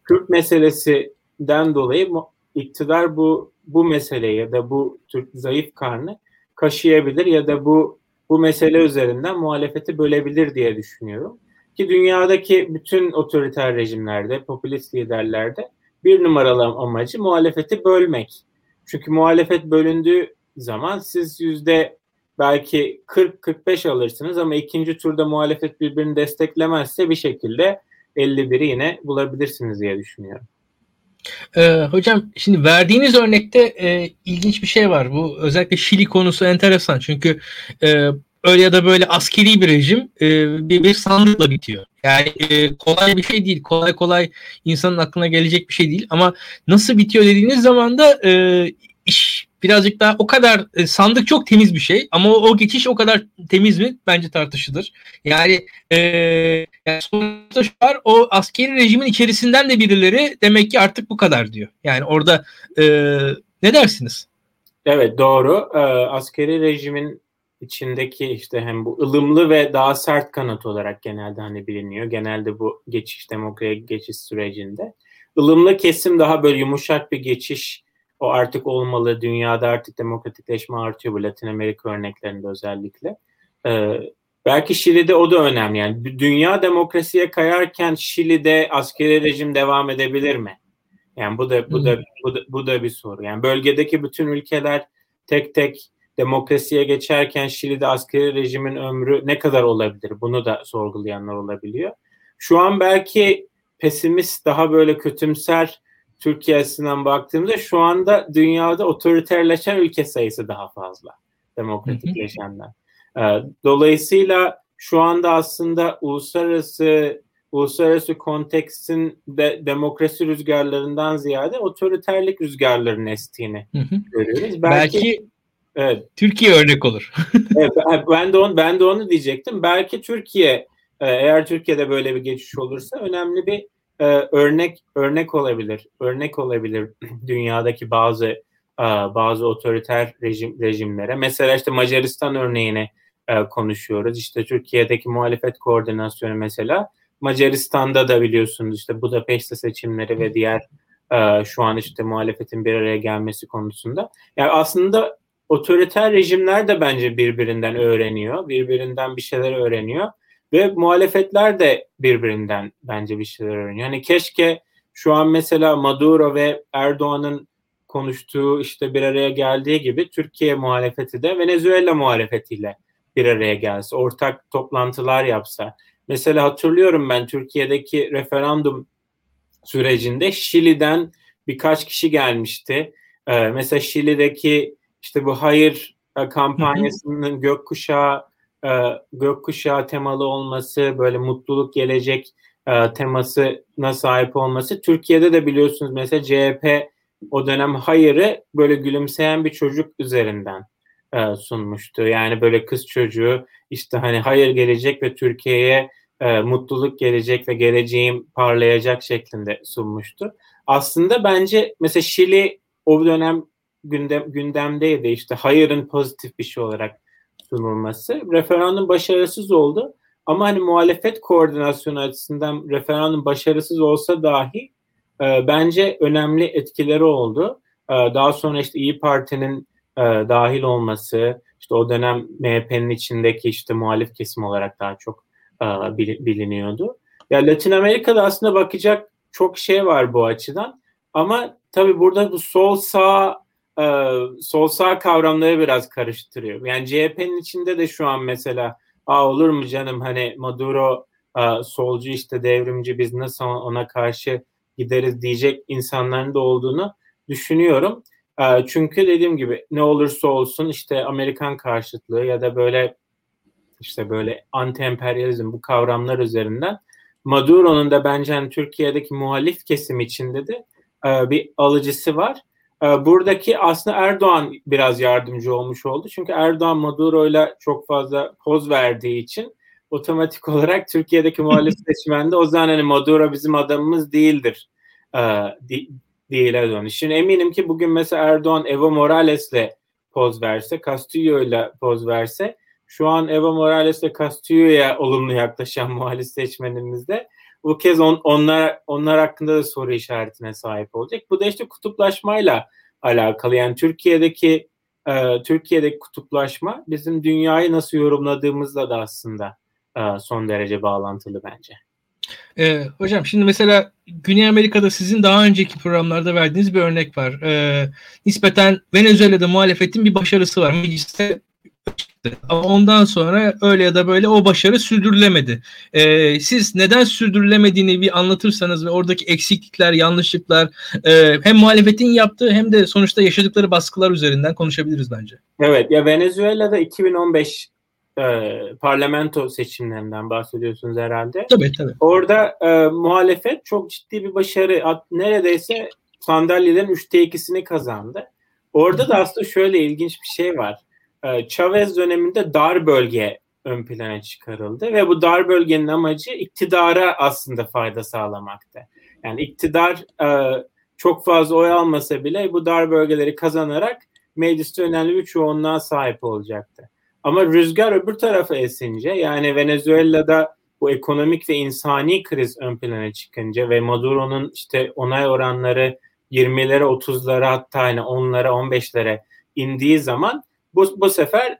Kürt meselesinden dolayı iktidar bu bu meseleyi ya da bu Türk zayıf karnı kaşıyabilir ya da bu bu mesele üzerinden muhalefeti bölebilir diye düşünüyorum. Ki dünyadaki bütün otoriter rejimlerde, popülist liderlerde bir numaralı amacı muhalefeti bölmek. Çünkü muhalefet bölündüğü zaman siz yüzde belki 40-45 alırsınız ama ikinci turda muhalefet birbirini desteklemezse bir şekilde 51'i yine bulabilirsiniz diye düşünüyorum. Ee, hocam şimdi verdiğiniz örnekte e, ilginç bir şey var. Bu özellikle Şili konusu enteresan. Çünkü e, öyle ya da böyle askeri bir rejim e, bir, bir sandıkla bitiyor. Yani e, kolay bir şey değil. Kolay kolay insanın aklına gelecek bir şey değil. Ama nasıl bitiyor dediğiniz zaman da e, iş birazcık daha o kadar e, sandık çok temiz bir şey ama o, o geçiş o kadar temiz mi bence tartışılır. Yani, e, yani sonuçta şu var o askeri rejimin içerisinden de birileri demek ki artık bu kadar diyor. Yani orada e, ne dersiniz? Evet doğru. Ee, askeri rejimin içindeki işte hem bu ılımlı ve daha sert kanat olarak genelde hani biliniyor. Genelde bu geçiş demokrasiye geçiş sürecinde. ılımlı kesim daha böyle yumuşak bir geçiş o artık olmalı. Dünyada artık demokratikleşme artıyor bu Latin Amerika örneklerinde özellikle. Ee, belki Şili'de o da önemli. Yani dünya demokrasiye kayarken Şili'de askeri rejim devam edebilir mi? Yani bu da bu da bu da, bu da bir soru. Yani bölgedeki bütün ülkeler tek tek demokrasiye geçerken Şili'de askeri rejimin ömrü ne kadar olabilir? Bunu da sorgulayanlar olabiliyor. Şu an belki pesimist, daha böyle kötümser Türkiye açısından baktığımda şu anda dünyada otoriterleşen ülke sayısı daha fazla demokratikleşenden. Ee, dolayısıyla şu anda aslında uluslararası uluslararası kontekstin de demokrasi rüzgarlarından ziyade otoriterlik rüzgarlarının estiğini görüyoruz. Belki, Belki evet. Türkiye örnek olur. evet, ben de onu ben de onu diyecektim. Belki Türkiye e, eğer Türkiye'de böyle bir geçiş olursa önemli bir e, örnek örnek olabilir. Örnek olabilir dünyadaki bazı e, bazı otoriter rejim rejimlere. Mesela işte Macaristan örneğini e, konuşuyoruz. İşte Türkiye'deki muhalefet koordinasyonu mesela Macaristan'da da biliyorsunuz işte Budapeşte seçimleri ve diğer e, şu an işte muhalefetin bir araya gelmesi konusunda. Yani aslında otoriter rejimler de bence birbirinden öğreniyor. Birbirinden bir şeyler öğreniyor. Ve muhalefetler de birbirinden bence bir şeyler öğreniyor. Yani keşke şu an mesela Maduro ve Erdoğan'ın konuştuğu işte bir araya geldiği gibi Türkiye muhalefeti de Venezuela muhalefetiyle bir araya gelse, ortak toplantılar yapsa. Mesela hatırlıyorum ben Türkiye'deki referandum sürecinde Şili'den birkaç kişi gelmişti. Ee, mesela Şili'deki işte bu hayır e, kampanyasının gökkuşağı e, gökkuşağı temalı olması, böyle mutluluk gelecek e, temasına sahip olması. Türkiye'de de biliyorsunuz mesela CHP o dönem hayırı böyle gülümseyen bir çocuk üzerinden e, sunmuştu. Yani böyle kız çocuğu işte hani hayır gelecek ve Türkiye'ye e, mutluluk gelecek ve geleceğim parlayacak şeklinde sunmuştu. Aslında bence mesela Şili o dönem gündem, gündemdeydi işte hayırın pozitif bir şey olarak sunulması. Referandum başarısız oldu. Ama hani muhalefet koordinasyonu açısından referandum başarısız olsa dahi e, bence önemli etkileri oldu. E, daha sonra işte İyi Parti'nin e, dahil olması, işte o dönem MHP'nin içindeki işte muhalif kesim olarak daha çok e, biliniyordu. Ya Latin Amerika'da aslında bakacak çok şey var bu açıdan. Ama tabii burada bu sol sağ e, sol sağ kavramları biraz karıştırıyor. Yani CHP'nin içinde de şu an mesela Aa, olur mu canım hani Maduro e, solcu işte devrimci biz nasıl ona karşı gideriz diyecek insanların da olduğunu düşünüyorum. E, çünkü dediğim gibi ne olursa olsun işte Amerikan karşıtlığı ya da böyle işte böyle anti-emperyalizm bu kavramlar üzerinden Maduro'nun da bence hani Türkiye'deki muhalif kesim içinde de e, bir alıcısı var. E, buradaki aslında Erdoğan biraz yardımcı olmuş oldu. Çünkü Erdoğan Maduro'yla çok fazla poz verdiği için otomatik olarak Türkiye'deki muhalif seçmende o zaman hani Maduro bizim adamımız değildir e, değil Erdoğan. Şimdi eminim ki bugün mesela Erdoğan Evo Morales'le poz verse, Castillo'yla poz verse şu an Evo Morales ve Castillo'ya olumlu yaklaşan muhalif seçmenimizde bu kez on, onlar onlar hakkında da soru işaretine sahip olacak. Bu da işte kutuplaşmayla alakalı. Yani Türkiye'deki e, Türkiye'deki kutuplaşma bizim dünyayı nasıl yorumladığımızla da aslında e, son derece bağlantılı bence. Ee, hocam şimdi mesela Güney Amerika'da sizin daha önceki programlarda verdiğiniz bir örnek var. Ee, nispeten Venezuela'da muhalefetin bir başarısı var. Mecliste ama ondan sonra öyle ya da böyle o başarı sürdürülemedi. Ee, siz neden sürdürülemediğini bir anlatırsanız ve oradaki eksiklikler, yanlışlıklar e, hem muhalefetin yaptığı hem de sonuçta yaşadıkları baskılar üzerinden konuşabiliriz bence. Evet ya Venezuela'da 2015 e, parlamento seçimlerinden bahsediyorsunuz herhalde. Tabii tabii. Orada e, muhalefet çok ciddi bir başarı neredeyse sandalyelerin üçte ikisini kazandı. Orada da aslında şöyle ilginç bir şey var Chavez döneminde dar bölge ön plana çıkarıldı ve bu dar bölgenin amacı iktidara aslında fayda sağlamaktı. Yani iktidar e, çok fazla oy almasa bile bu dar bölgeleri kazanarak mecliste önemli bir çoğunluğa sahip olacaktı. Ama rüzgar öbür tarafa esince yani Venezuela'da bu ekonomik ve insani kriz ön plana çıkınca ve Maduro'nun işte onay oranları 20'lere 30'lara hatta hani 10'lara 15'lere indiği zaman bu, bu sefer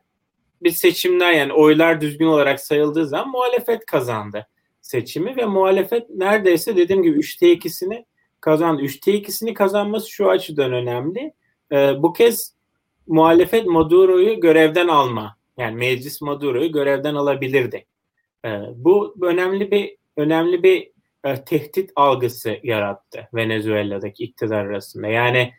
bir seçimler yani oylar düzgün olarak sayıldığı zaman muhalefet kazandı seçimi ve muhalefet neredeyse dediğim gibi 3'te 2'sini kazandı. 3'te 2'sini kazanması şu açıdan önemli. Ee, bu kez muhalefet Maduro'yu görevden alma yani meclis Maduro'yu görevden alabilirdi. Ee, bu önemli bir önemli bir e, tehdit algısı yarattı Venezuela'daki iktidar arasında. Yani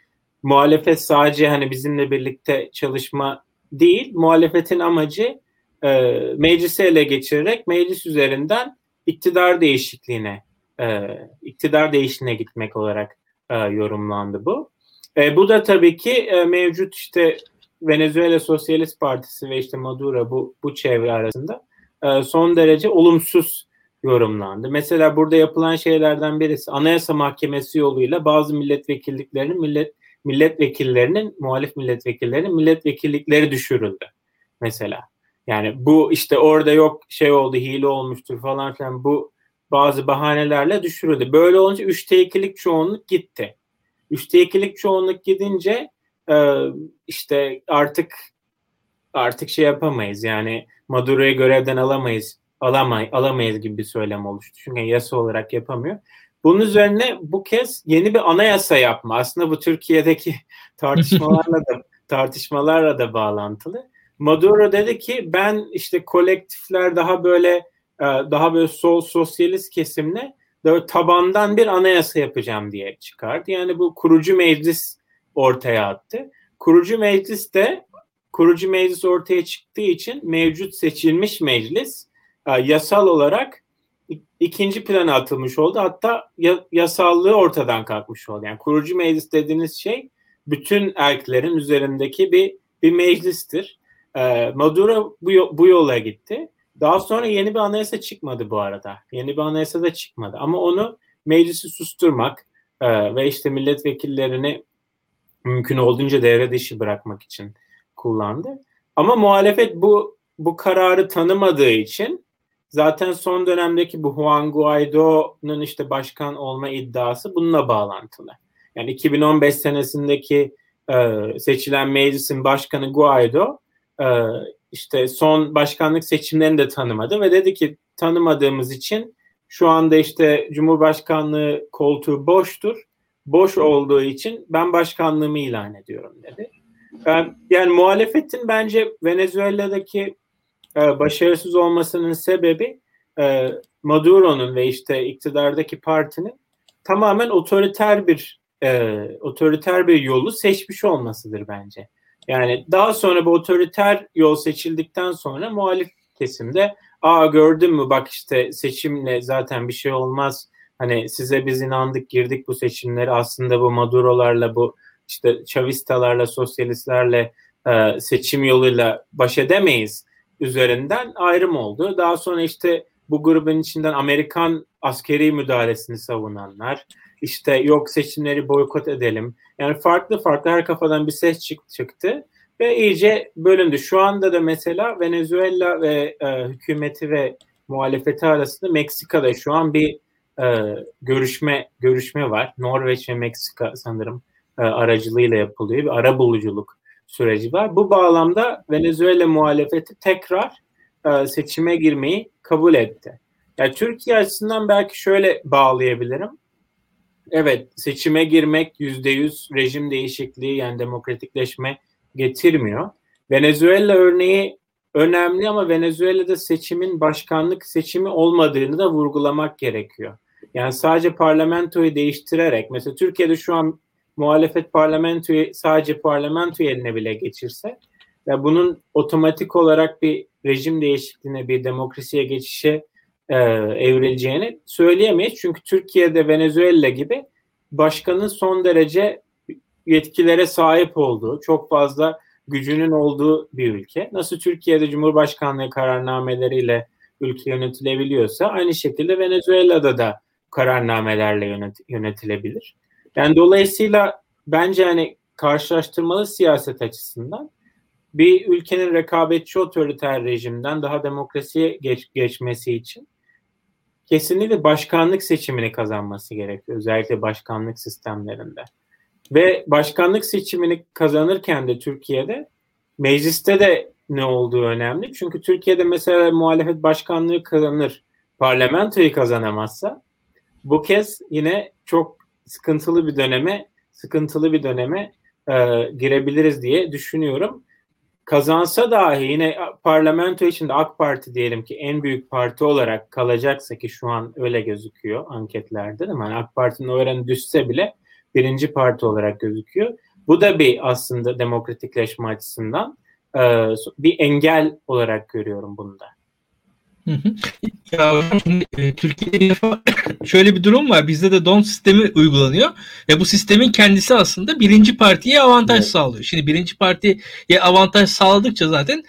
muhalefet sadece hani bizimle birlikte çalışma değil, muhalefetin amacı e, meclisi ele geçirerek meclis üzerinden iktidar değişikliğine e, iktidar değişine gitmek olarak e, yorumlandı bu. E, bu da tabii ki e, mevcut işte Venezuela Sosyalist Partisi ve işte Maduro bu bu çevre arasında e, son derece olumsuz yorumlandı. Mesela burada yapılan şeylerden birisi Anayasa Mahkemesi yoluyla bazı milletvekilliklerinin millet milletvekillerinin, muhalif milletvekillerinin milletvekillikleri düşürüldü mesela. Yani bu işte orada yok şey oldu, hile olmuştur falan filan bu bazı bahanelerle düşürüldü. Böyle olunca üçte ikilik çoğunluk gitti. Üçte ikilik çoğunluk gidince e, işte artık artık şey yapamayız yani Maduro'yu görevden alamayız alamay alamayız gibi bir söylem oluştu. Çünkü yasa olarak yapamıyor. Bunun üzerine bu kez yeni bir anayasa yapma. Aslında bu Türkiye'deki tartışmalarla da tartışmalarla da bağlantılı. Maduro dedi ki ben işte kolektifler daha böyle e, daha böyle sol sosyalist kesimle tabandan bir anayasa yapacağım diye çıkardı. Yani bu kurucu meclis ortaya attı. Kurucu meclis de kurucu meclis ortaya çıktığı için mevcut seçilmiş meclis e, yasal olarak ikinci plana atılmış oldu. Hatta yasallığı ortadan kalkmış oldu. Yani kurucu meclis dediğiniz şey bütün erklerin üzerindeki bir bir meclistir. E, Maduro bu, bu yola gitti. Daha sonra yeni bir anayasa çıkmadı bu arada. Yeni bir anayasa da çıkmadı. Ama onu meclisi susturmak e, ve işte milletvekillerini mümkün olduğunca devre dışı bırakmak için kullandı. Ama muhalefet bu bu kararı tanımadığı için zaten son dönemdeki bu Juan Guaido'nun işte başkan olma iddiası bununla bağlantılı. Yani 2015 senesindeki e, seçilen meclisin başkanı Guaido e, işte son başkanlık seçimlerini de tanımadı ve dedi ki tanımadığımız için şu anda işte Cumhurbaşkanlığı koltuğu boştur. Boş olduğu için ben başkanlığımı ilan ediyorum dedi. Yani, yani muhalefetin bence Venezuela'daki e, başarısız olmasının sebebi e, Maduro'nun ve işte iktidardaki partinin tamamen otoriter bir e, otoriter bir yolu seçmiş olmasıdır bence. Yani daha sonra bu otoriter yol seçildikten sonra muhalif kesimde aa gördün mü bak işte seçimle zaten bir şey olmaz. Hani size biz inandık girdik bu seçimleri aslında bu Maduro'larla bu işte Chavistalarla sosyalistlerle e, seçim yoluyla baş edemeyiz üzerinden ayrım oldu. Daha sonra işte bu grubun içinden Amerikan askeri müdahalesini savunanlar, işte yok seçimleri boykot edelim. Yani farklı farklı her kafadan bir ses çıktı ve iyice bölündü. Şu anda da mesela Venezuela ve e, hükümeti ve muhalefeti arasında Meksika'da şu an bir e, görüşme görüşme var. Norveç ve Meksika sanırım e, aracılığıyla yapılıyor. Bir ara buluculuk süreci var. Bu bağlamda Venezuela muhalefeti tekrar e, seçime girmeyi kabul etti. Yani Türkiye açısından belki şöyle bağlayabilirim. Evet seçime girmek yüzde yüz rejim değişikliği yani demokratikleşme getirmiyor. Venezuela örneği önemli ama Venezuela'da seçimin başkanlık seçimi olmadığını da vurgulamak gerekiyor. Yani sadece parlamentoyu değiştirerek mesela Türkiye'de şu an muhalefet parlamentoyu sadece parlamento eline bile geçirse ve bunun otomatik olarak bir rejim değişikliğine bir demokrasiye geçişe e, evrileceğini söyleyemeyiz. Çünkü Türkiye'de Venezuela gibi başkanın son derece yetkilere sahip olduğu, çok fazla gücünün olduğu bir ülke. Nasıl Türkiye'de Cumhurbaşkanlığı kararnameleriyle ülke yönetilebiliyorsa aynı şekilde Venezuela'da da kararnamelerle yönet, yönetilebilir. Yani dolayısıyla bence hani karşılaştırmalı siyaset açısından bir ülkenin rekabetçi otoriter rejimden daha demokrasiye geç, geçmesi için kesinlikle başkanlık seçimini kazanması gerekiyor. Özellikle başkanlık sistemlerinde. Ve başkanlık seçimini kazanırken de Türkiye'de mecliste de ne olduğu önemli. Çünkü Türkiye'de mesela muhalefet başkanlığı kazanır, parlamentoyu kazanamazsa bu kez yine çok sıkıntılı bir döneme sıkıntılı bir döneme e, girebiliriz diye düşünüyorum. Kazansa dahi yine parlamento içinde AK Parti diyelim ki en büyük parti olarak kalacaksa ki şu an öyle gözüküyor anketlerde değil mi? Yani AK Parti'nin oranı düşse bile birinci parti olarak gözüküyor. Bu da bir aslında demokratikleşme açısından e, bir engel olarak görüyorum bunda. Ya şimdi e, Türkiye'de şöyle bir durum var. Bizde de don sistemi uygulanıyor ve bu sistemin kendisi aslında birinci partiye avantaj evet. sağlıyor. Şimdi birinci partiye avantaj sağladıkça zaten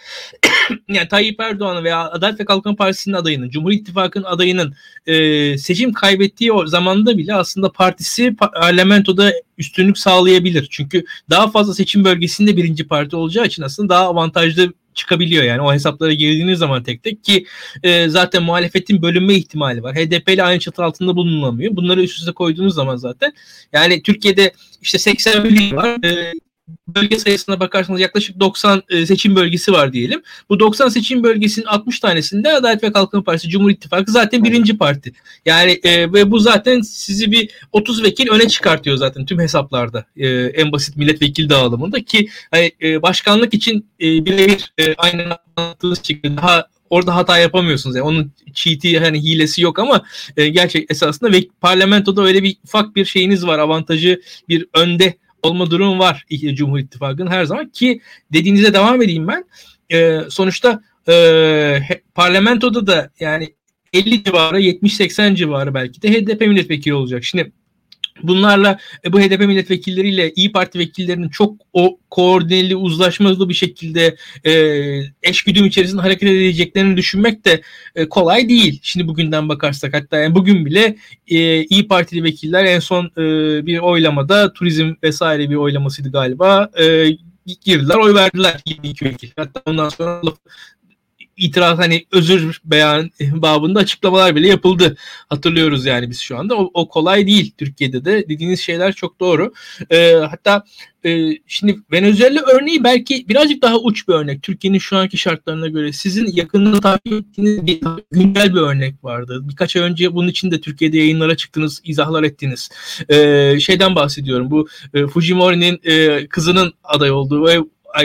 yani Tayyip Erdoğan'ın veya Adalet ve Kalkınma Partisi'nin adayının, Cumhur İttifakı'nın adayının e, seçim kaybettiği o zamanda bile aslında partisi parlamentoda üstünlük sağlayabilir. Çünkü daha fazla seçim bölgesinde birinci parti olacağı için aslında daha avantajlı çıkabiliyor yani o hesaplara girdiğiniz zaman tek tek ki e, zaten muhalefetin bölünme ihtimali var. HDP ile aynı çatı altında bulunamıyor. Bunları üst üste koyduğunuz zaman zaten yani Türkiye'de işte 81 il var. E, bölge sayısına bakarsanız yaklaşık 90 e, seçim bölgesi var diyelim. Bu 90 seçim bölgesinin 60 tanesinde Adalet ve Kalkınma Partisi, Cumhur İttifakı zaten birinci parti. Yani e, ve bu zaten sizi bir 30 vekil öne çıkartıyor zaten tüm hesaplarda. E, en basit milletvekili dağılımında ki hani, e, başkanlık için e, birebir e, aynen anlattığınız şekilde daha orada hata yapamıyorsunuz. Yani onun cheat'i hani hilesi yok ama e, gerçek esasında ve parlamentoda öyle bir ufak bir şeyiniz var. Avantajı bir önde olma durum var Cumhur İttifakı'nın her zaman ki dediğinize devam edeyim ben. E, sonuçta e, parlamentoda da yani 50 civarı 70-80 civarı belki de HDP milletvekili olacak. Şimdi Bunlarla e, bu HDP milletvekilleriyle İyi Parti vekillerinin çok o koordineli, uzlaşmalı bir şekilde e, eşgüdüm içerisinde hareket edeceklerini düşünmek de e, kolay değil. Şimdi bugünden bakarsak hatta yani bugün bile e, İyi Partili vekiller en son e, bir oylamada turizm vesaire bir oylamasıydı galiba. E, girdiler oy verdiler 22 vekil. Hatta ondan sonra itiraz hani özür beyan babında açıklamalar bile yapıldı. Hatırlıyoruz yani biz şu anda. O, o kolay değil Türkiye'de de. Dediğiniz şeyler çok doğru. Ee, hatta e, şimdi Venezuela örneği belki birazcık daha uç bir örnek. Türkiye'nin şu anki şartlarına göre. Sizin yakından takip ettiğiniz bir güncel bir örnek vardı. Birkaç ay önce bunun için de Türkiye'de yayınlara çıktınız, izahlar ettiniz. Ee, şeyden bahsediyorum. Bu e, Fujimori'nin e, kızının aday olduğu ve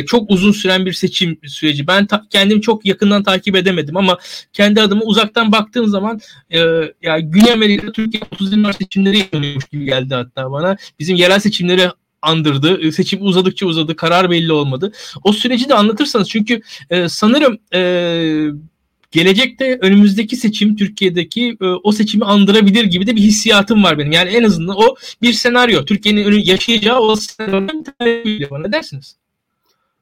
çok uzun süren bir seçim süreci. Ben ta, kendim çok yakından takip edemedim ama kendi adıma uzaktan baktığım zaman e, ya Güney Amerika Türkiye 30 Mart seçimleri yapıyormuş gibi geldi hatta bana. Bizim yerel seçimleri andırdı. E, seçim uzadıkça uzadı. Karar belli olmadı. O süreci de anlatırsanız çünkü e, sanırım e, gelecekte önümüzdeki seçim Türkiye'deki e, o seçimi andırabilir gibi de bir hissiyatım var benim. Yani en azından o bir senaryo. Türkiye'nin yaşayacağı o tane bana dersiniz.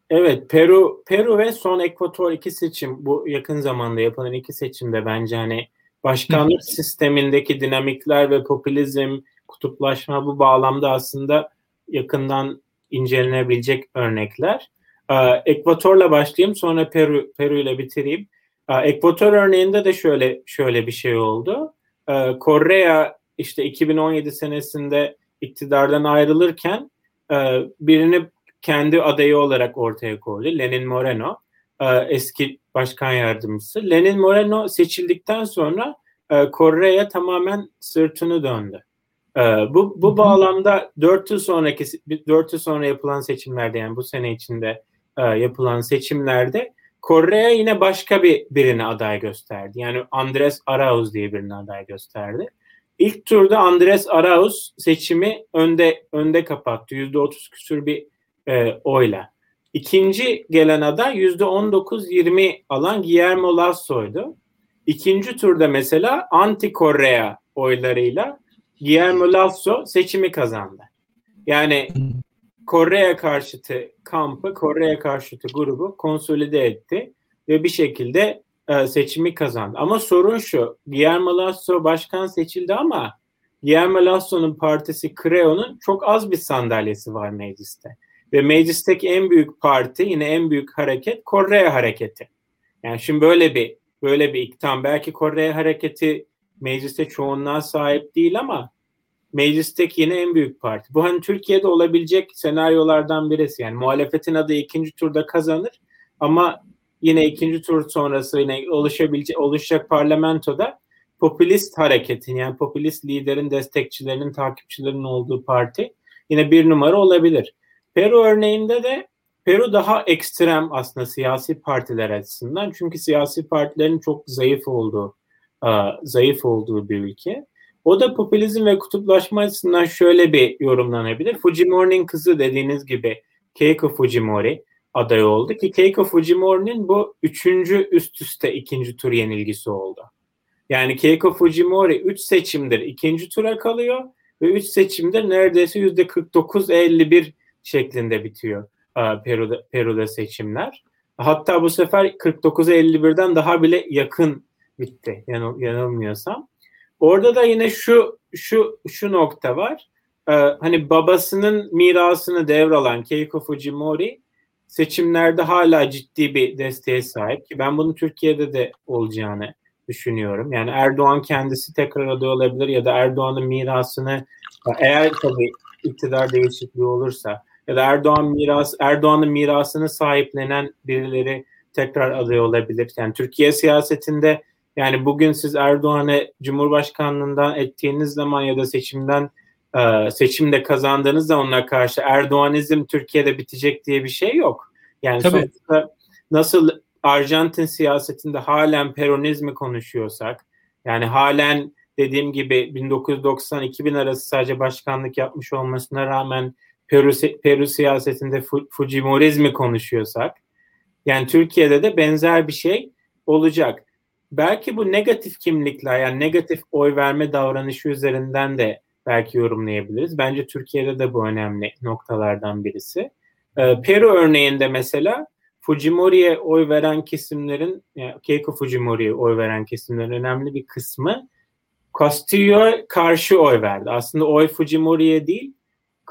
Evet, Peru Peru ve son Ekvator iki seçim bu yakın zamanda yapılan iki seçimde bence hani başkanlık sistemindeki dinamikler ve popülizm, kutuplaşma bu bağlamda aslında yakından incelenebilecek örnekler. Ee, Ekvator'la başlayayım sonra Peru Peru ile bitireyim. Ee, Ekvator örneğinde de şöyle şöyle bir şey oldu. Ee, Kore işte 2017 senesinde iktidardan ayrılırken e, birini kendi adayı olarak ortaya koydu. Lenin Moreno e, eski başkan yardımcısı. Lenin Moreno seçildikten sonra e, Kore'ye tamamen sırtını döndü. E, bu bu bağlamda 4 yıl sonraki 4 yıl sonra yapılan seçimlerde yani bu sene içinde yapılan seçimlerde Kore'ye yine başka bir birini aday gösterdi. Yani Andres Arauz diye birini aday gösterdi. İlk turda Andres Arauz seçimi önde önde kapattı. %30 küsür bir e, oyla. İkinci gelen aday %19-20 alan Guillermo Lasso'ydu. İkinci turda mesela anti-Korea oylarıyla Guillermo Lasso seçimi kazandı. Yani Korea karşıtı kampı, Korea karşıtı grubu konsolide etti ve bir şekilde e, seçimi kazandı. Ama sorun şu, Guillermo Lasso başkan seçildi ama Guillermo Lasso'nun partisi Creo'nun çok az bir sandalyesi var mecliste. Ve meclisteki en büyük parti yine en büyük hareket Kore hareketi. Yani şimdi böyle bir böyle bir iktam belki Kore hareketi mecliste çoğunluğa sahip değil ama meclisteki yine en büyük parti. Bu hani Türkiye'de olabilecek senaryolardan birisi. Yani muhalefetin adı ikinci turda kazanır ama yine ikinci tur sonrası yine oluşabilecek oluşacak parlamentoda popülist hareketin yani popülist liderin destekçilerinin takipçilerinin olduğu parti yine bir numara olabilir. Peru örneğinde de Peru daha ekstrem aslında siyasi partiler açısından. Çünkü siyasi partilerin çok zayıf olduğu e, zayıf olduğu bir ülke. O da popülizm ve kutuplaşma açısından şöyle bir yorumlanabilir. Fujimori'nin kızı dediğiniz gibi Keiko Fujimori aday oldu ki Keiko Fujimori'nin bu üçüncü üst üste ikinci tur yenilgisi oldu. Yani Keiko Fujimori üç seçimdir ikinci tura kalıyor ve üç seçimdir neredeyse yüzde 49-51 şeklinde bitiyor e, Peru'da, Peru'da seçimler. Hatta bu sefer 49'a daha bile yakın bitti yanıl, yanılmıyorsam. Orada da yine şu şu şu nokta var. Ee, hani babasının mirasını devralan Keiko Fujimori seçimlerde hala ciddi bir desteğe sahip ki ben bunun Türkiye'de de olacağını düşünüyorum. Yani Erdoğan kendisi tekrar aday olabilir ya da Erdoğan'ın mirasını eğer tabii iktidar değişikliği olursa ya da Erdoğan miras Erdoğan'ın mirasını sahiplenen birileri tekrar aday olabilir. Yani Türkiye siyasetinde yani bugün siz Erdoğan'ı Cumhurbaşkanlığından ettiğiniz zaman ya da seçimden e, seçimde kazandığınız zaman ona karşı Erdoğanizm Türkiye'de bitecek diye bir şey yok. Yani Tabii. sonuçta nasıl Arjantin siyasetinde halen peronizmi konuşuyorsak yani halen dediğim gibi 1990-2000 arası sadece başkanlık yapmış olmasına rağmen Peru, Peru siyasetinde Fujimorizmi konuşuyorsak yani Türkiye'de de benzer bir şey olacak. Belki bu negatif kimlikler yani negatif oy verme davranışı üzerinden de belki yorumlayabiliriz. Bence Türkiye'de de bu önemli noktalardan birisi. Ee, Peru örneğinde mesela Fujimori'ye oy veren kesimlerin, yani Keiko Fujimori'ye oy veren kesimlerin önemli bir kısmı Castillo'ya karşı oy verdi. Aslında oy Fujimori'ye değil,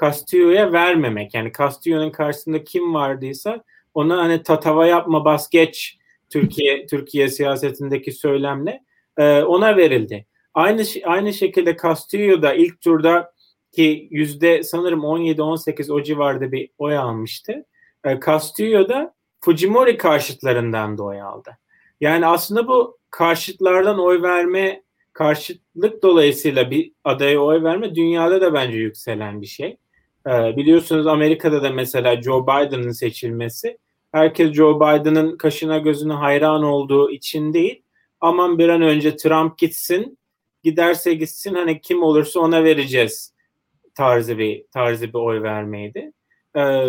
Castillo'ya vermemek. Yani Castillo'nun karşısında kim vardıysa ona hani tatava yapma bas geç Türkiye Türkiye siyasetindeki söylemle e, ona verildi. Aynı aynı şekilde Castillo da ilk turda ki yüzde sanırım 17-18 o civarda bir oy almıştı. E, Castillo da Fujimori karşıtlarından da oy aldı. Yani aslında bu karşıtlardan oy verme, karşıtlık dolayısıyla bir adaya oy verme dünyada da bence yükselen bir şey. Ee, biliyorsunuz Amerika'da da mesela Joe Biden'ın seçilmesi herkes Joe Biden'ın kaşına gözüne hayran olduğu için değil aman bir an önce Trump gitsin giderse gitsin hani kim olursa ona vereceğiz tarzı bir tarzı bir oy vermeydi. Ee,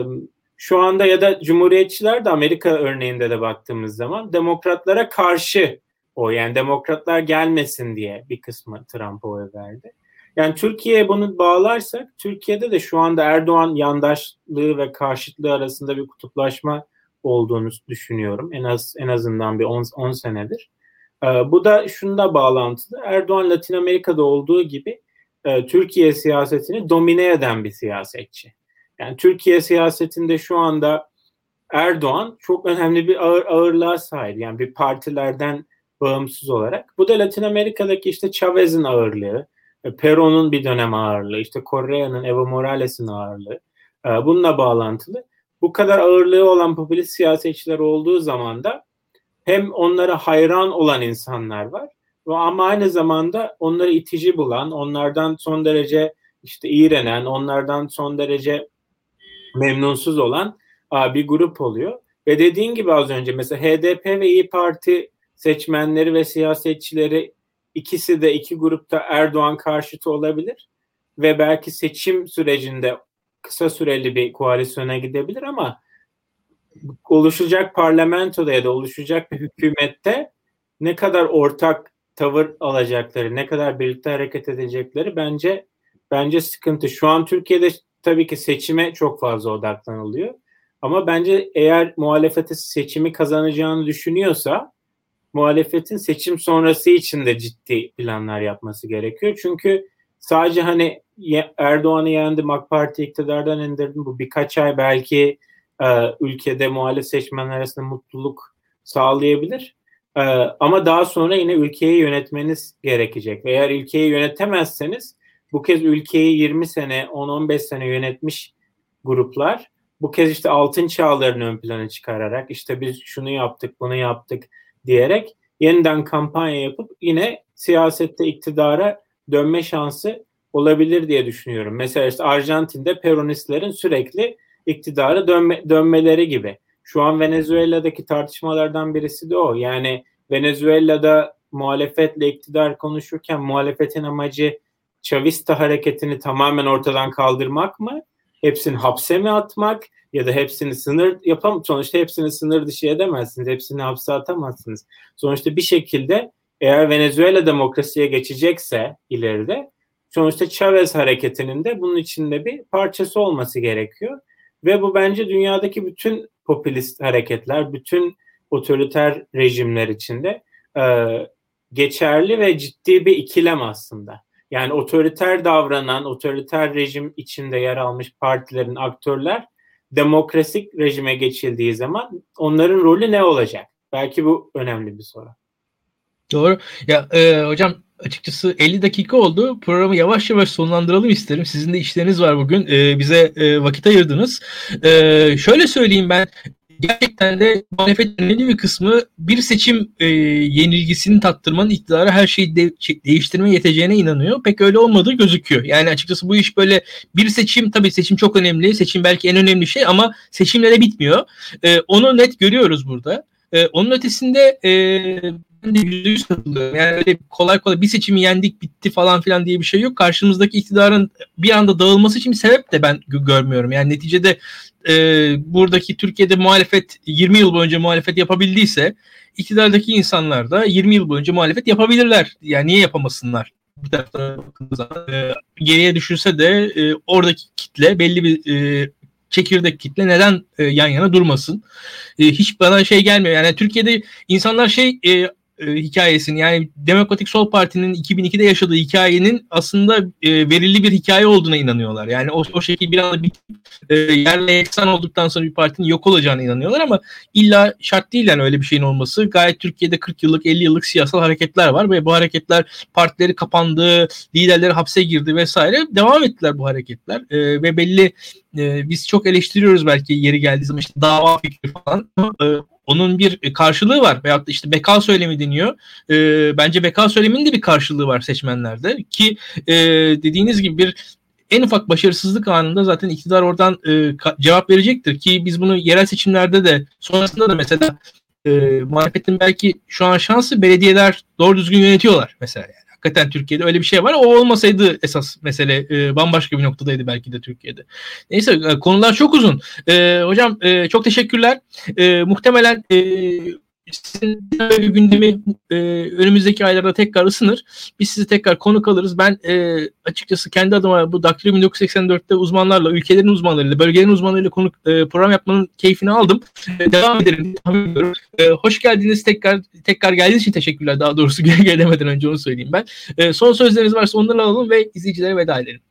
şu anda ya da Cumhuriyetçiler de Amerika örneğinde de baktığımız zaman demokratlara karşı o yani demokratlar gelmesin diye bir kısmı Trump'a oy verdi. Yani Türkiye'ye bunu bağlarsak Türkiye'de de şu anda Erdoğan yandaşlığı ve karşıtlığı arasında bir kutuplaşma olduğunu düşünüyorum. En az en azından bir 10 senedir. Ee, bu da şunda bağlantılı. Erdoğan Latin Amerika'da olduğu gibi e, Türkiye siyasetini domine eden bir siyasetçi. Yani Türkiye siyasetinde şu anda Erdoğan çok önemli bir ağır, ağırlığa sahip. Yani bir partilerden bağımsız olarak. Bu da Latin Amerika'daki işte Chavez'in ağırlığı, Peron'un bir dönem ağırlığı, işte Correa'nın, Evo Morales'in ağırlığı. E, bununla bağlantılı. Bu kadar ağırlığı olan popülist siyasetçiler olduğu zaman da hem onlara hayran olan insanlar var ama aynı zamanda onları itici bulan, onlardan son derece işte iğrenen, onlardan son derece memnunsuz olan bir grup oluyor. Ve dediğin gibi az önce mesela HDP ve İyi Parti seçmenleri ve siyasetçileri ikisi de iki grupta Erdoğan karşıtı olabilir ve belki seçim sürecinde kısa süreli bir koalisyona gidebilir ama oluşacak parlamentoda ya da oluşacak bir hükümette ne kadar ortak tavır alacakları, ne kadar birlikte hareket edecekleri bence bence sıkıntı. Şu an Türkiye'de tabii ki seçime çok fazla odaklanılıyor. Ama bence eğer muhalefeti seçimi kazanacağını düşünüyorsa muhalefetin seçim sonrası için de ciddi planlar yapması gerekiyor. Çünkü sadece hani Erdoğan'ı yendim, AK Parti iktidardan indirdim. Bu birkaç ay belki e, ülkede muhalif seçmenler arasında mutluluk sağlayabilir. E, ama daha sonra yine ülkeyi yönetmeniz gerekecek. Ve eğer ülkeyi yönetemezseniz bu kez ülkeyi 20 sene, 10-15 sene yönetmiş gruplar bu kez işte altın çağlarını ön plana çıkararak işte biz şunu yaptık, bunu yaptık diyerek yeniden kampanya yapıp yine siyasette iktidara dönme şansı olabilir diye düşünüyorum. Mesela işte Arjantin'de Peronistlerin sürekli iktidara dönme, dönmeleri gibi. Şu an Venezuela'daki tartışmalardan birisi de o. Yani Venezuela'da muhalefetle iktidar konuşurken muhalefetin amacı Chavista hareketini tamamen ortadan kaldırmak mı? Hepsini hapse mi atmak? Ya da hepsini sınır yapam sonuçta hepsini sınır dışı edemezsiniz. Hepsini hapse atamazsınız. Sonuçta bir şekilde eğer Venezuela demokrasiye geçecekse ileride sonuçta Chavez hareketinin de bunun içinde bir parçası olması gerekiyor. Ve bu bence dünyadaki bütün popülist hareketler, bütün otoriter rejimler içinde e, geçerli ve ciddi bir ikilem aslında. Yani otoriter davranan, otoriter rejim içinde yer almış partilerin aktörler demokrasik rejime geçildiği zaman onların rolü ne olacak? Belki bu önemli bir soru. Doğru. Ya e, hocam açıkçası 50 dakika oldu. Programı yavaş yavaş sonlandıralım isterim. Sizin de işleriniz var bugün. Ee, bize e, vakit ayırdınız. Ee, şöyle söyleyeyim ben gerçekten de muhalefetin önemli bir kısmı bir seçim e, yenilgisini tattırmanın iktidara her şeyi de, değiştirme yeteceğine inanıyor. Pek öyle olmadığı gözüküyor. Yani açıkçası bu iş böyle bir seçim tabii seçim çok önemli. Seçim belki en önemli şey ama seçimlere bitmiyor. E, onu net görüyoruz burada. E, onun ötesinde e, ben de yüzde yüz katılıyorum. Yani öyle kolay kolay bir seçimi yendik bitti falan filan diye bir şey yok. Karşımızdaki iktidarın bir anda dağılması için bir sebep de ben görmüyorum. Yani neticede e, buradaki Türkiye'de muhalefet 20 yıl boyunca muhalefet yapabildiyse iktidardaki insanlar da 20 yıl boyunca muhalefet yapabilirler. Yani niye yapamasınlar? Bir taraftan e, geriye düşürse de e, oradaki kitle belli bir e, çekirdek kitle neden e, yan yana durmasın? E, hiç bana şey gelmiyor. Yani Türkiye'de insanlar şey e, e, hikayesini yani Demokratik Sol Parti'nin 2002'de yaşadığı hikayenin aslında e, verili bir hikaye olduğuna inanıyorlar. Yani o, o şekilde bir anda bitip e, yerle eksan olduktan sonra bir partinin yok olacağına inanıyorlar ama illa şart değil yani öyle bir şeyin olması. Gayet Türkiye'de 40 yıllık 50 yıllık siyasal hareketler var ve bu hareketler partileri kapandı, liderleri hapse girdi vesaire. Devam ettiler bu hareketler e, ve belli e, biz çok eleştiriyoruz belki yeri geldiği zaman işte dava fikri falan. E, onun bir karşılığı var. Veyahut da işte beka söylemi deniyor. E, bence beka söyleminin de bir karşılığı var seçmenlerde. Ki e, dediğiniz gibi bir en ufak başarısızlık anında zaten iktidar oradan e, cevap verecektir. Ki biz bunu yerel seçimlerde de sonrasında da mesela e, muhalefetin belki şu an şansı belediyeler doğru düzgün yönetiyorlar mesela. Yani hakikaten Türkiye'de öyle bir şey var. O olmasaydı esas mesele e, bambaşka bir noktadaydı belki de Türkiye'de. Neyse e, konular çok uzun. E, hocam e, çok teşekkürler. E, muhtemelen e, sizin böyle gündemi e, önümüzdeki aylarda tekrar ısınır. Biz sizi tekrar konuk alırız. Ben e, açıkçası kendi adıma bu Daktilo 1984'te uzmanlarla, ülkelerin uzmanlarıyla, bölgelerin uzmanlarıyla konuk e, program yapmanın keyfini aldım. E, devam edelim. E, hoş geldiniz tekrar tekrar geldiğiniz için teşekkürler. Daha doğrusu gelemeden önce onu söyleyeyim ben. E, son sözleriniz varsa onları alalım ve izleyicilere veda edelim.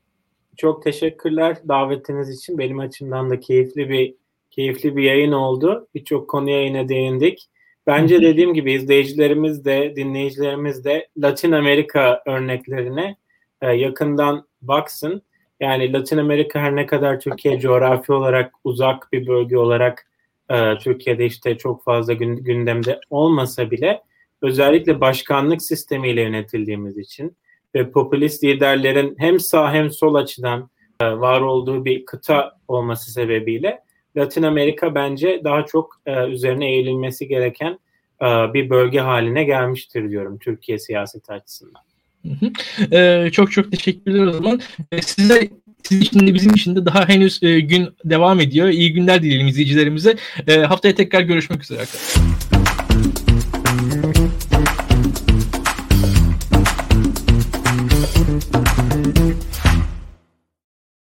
Çok teşekkürler davetiniz için. Benim açımdan da keyifli bir keyifli bir yayın oldu. Birçok konuya yine değindik. Bence dediğim gibi izleyicilerimiz de dinleyicilerimiz de Latin Amerika örneklerine e, yakından baksın. Yani Latin Amerika her ne kadar Türkiye coğrafi olarak uzak bir bölge olarak e, Türkiye'de işte çok fazla gündemde olmasa bile özellikle başkanlık sistemiyle yönetildiğimiz için ve popülist liderlerin hem sağ hem sol açıdan e, var olduğu bir kıta olması sebebiyle Latin Amerika bence daha çok e, üzerine eğilinmesi gereken e, bir bölge haline gelmiştir diyorum Türkiye siyaseti açısından. Hı hı. Ee, çok çok teşekkürler o zaman. Ee, size sizin için de bizim için de daha henüz e, gün devam ediyor. İyi günler dileyelim izleyicilerimize. E, haftaya tekrar görüşmek üzere arkadaşlar.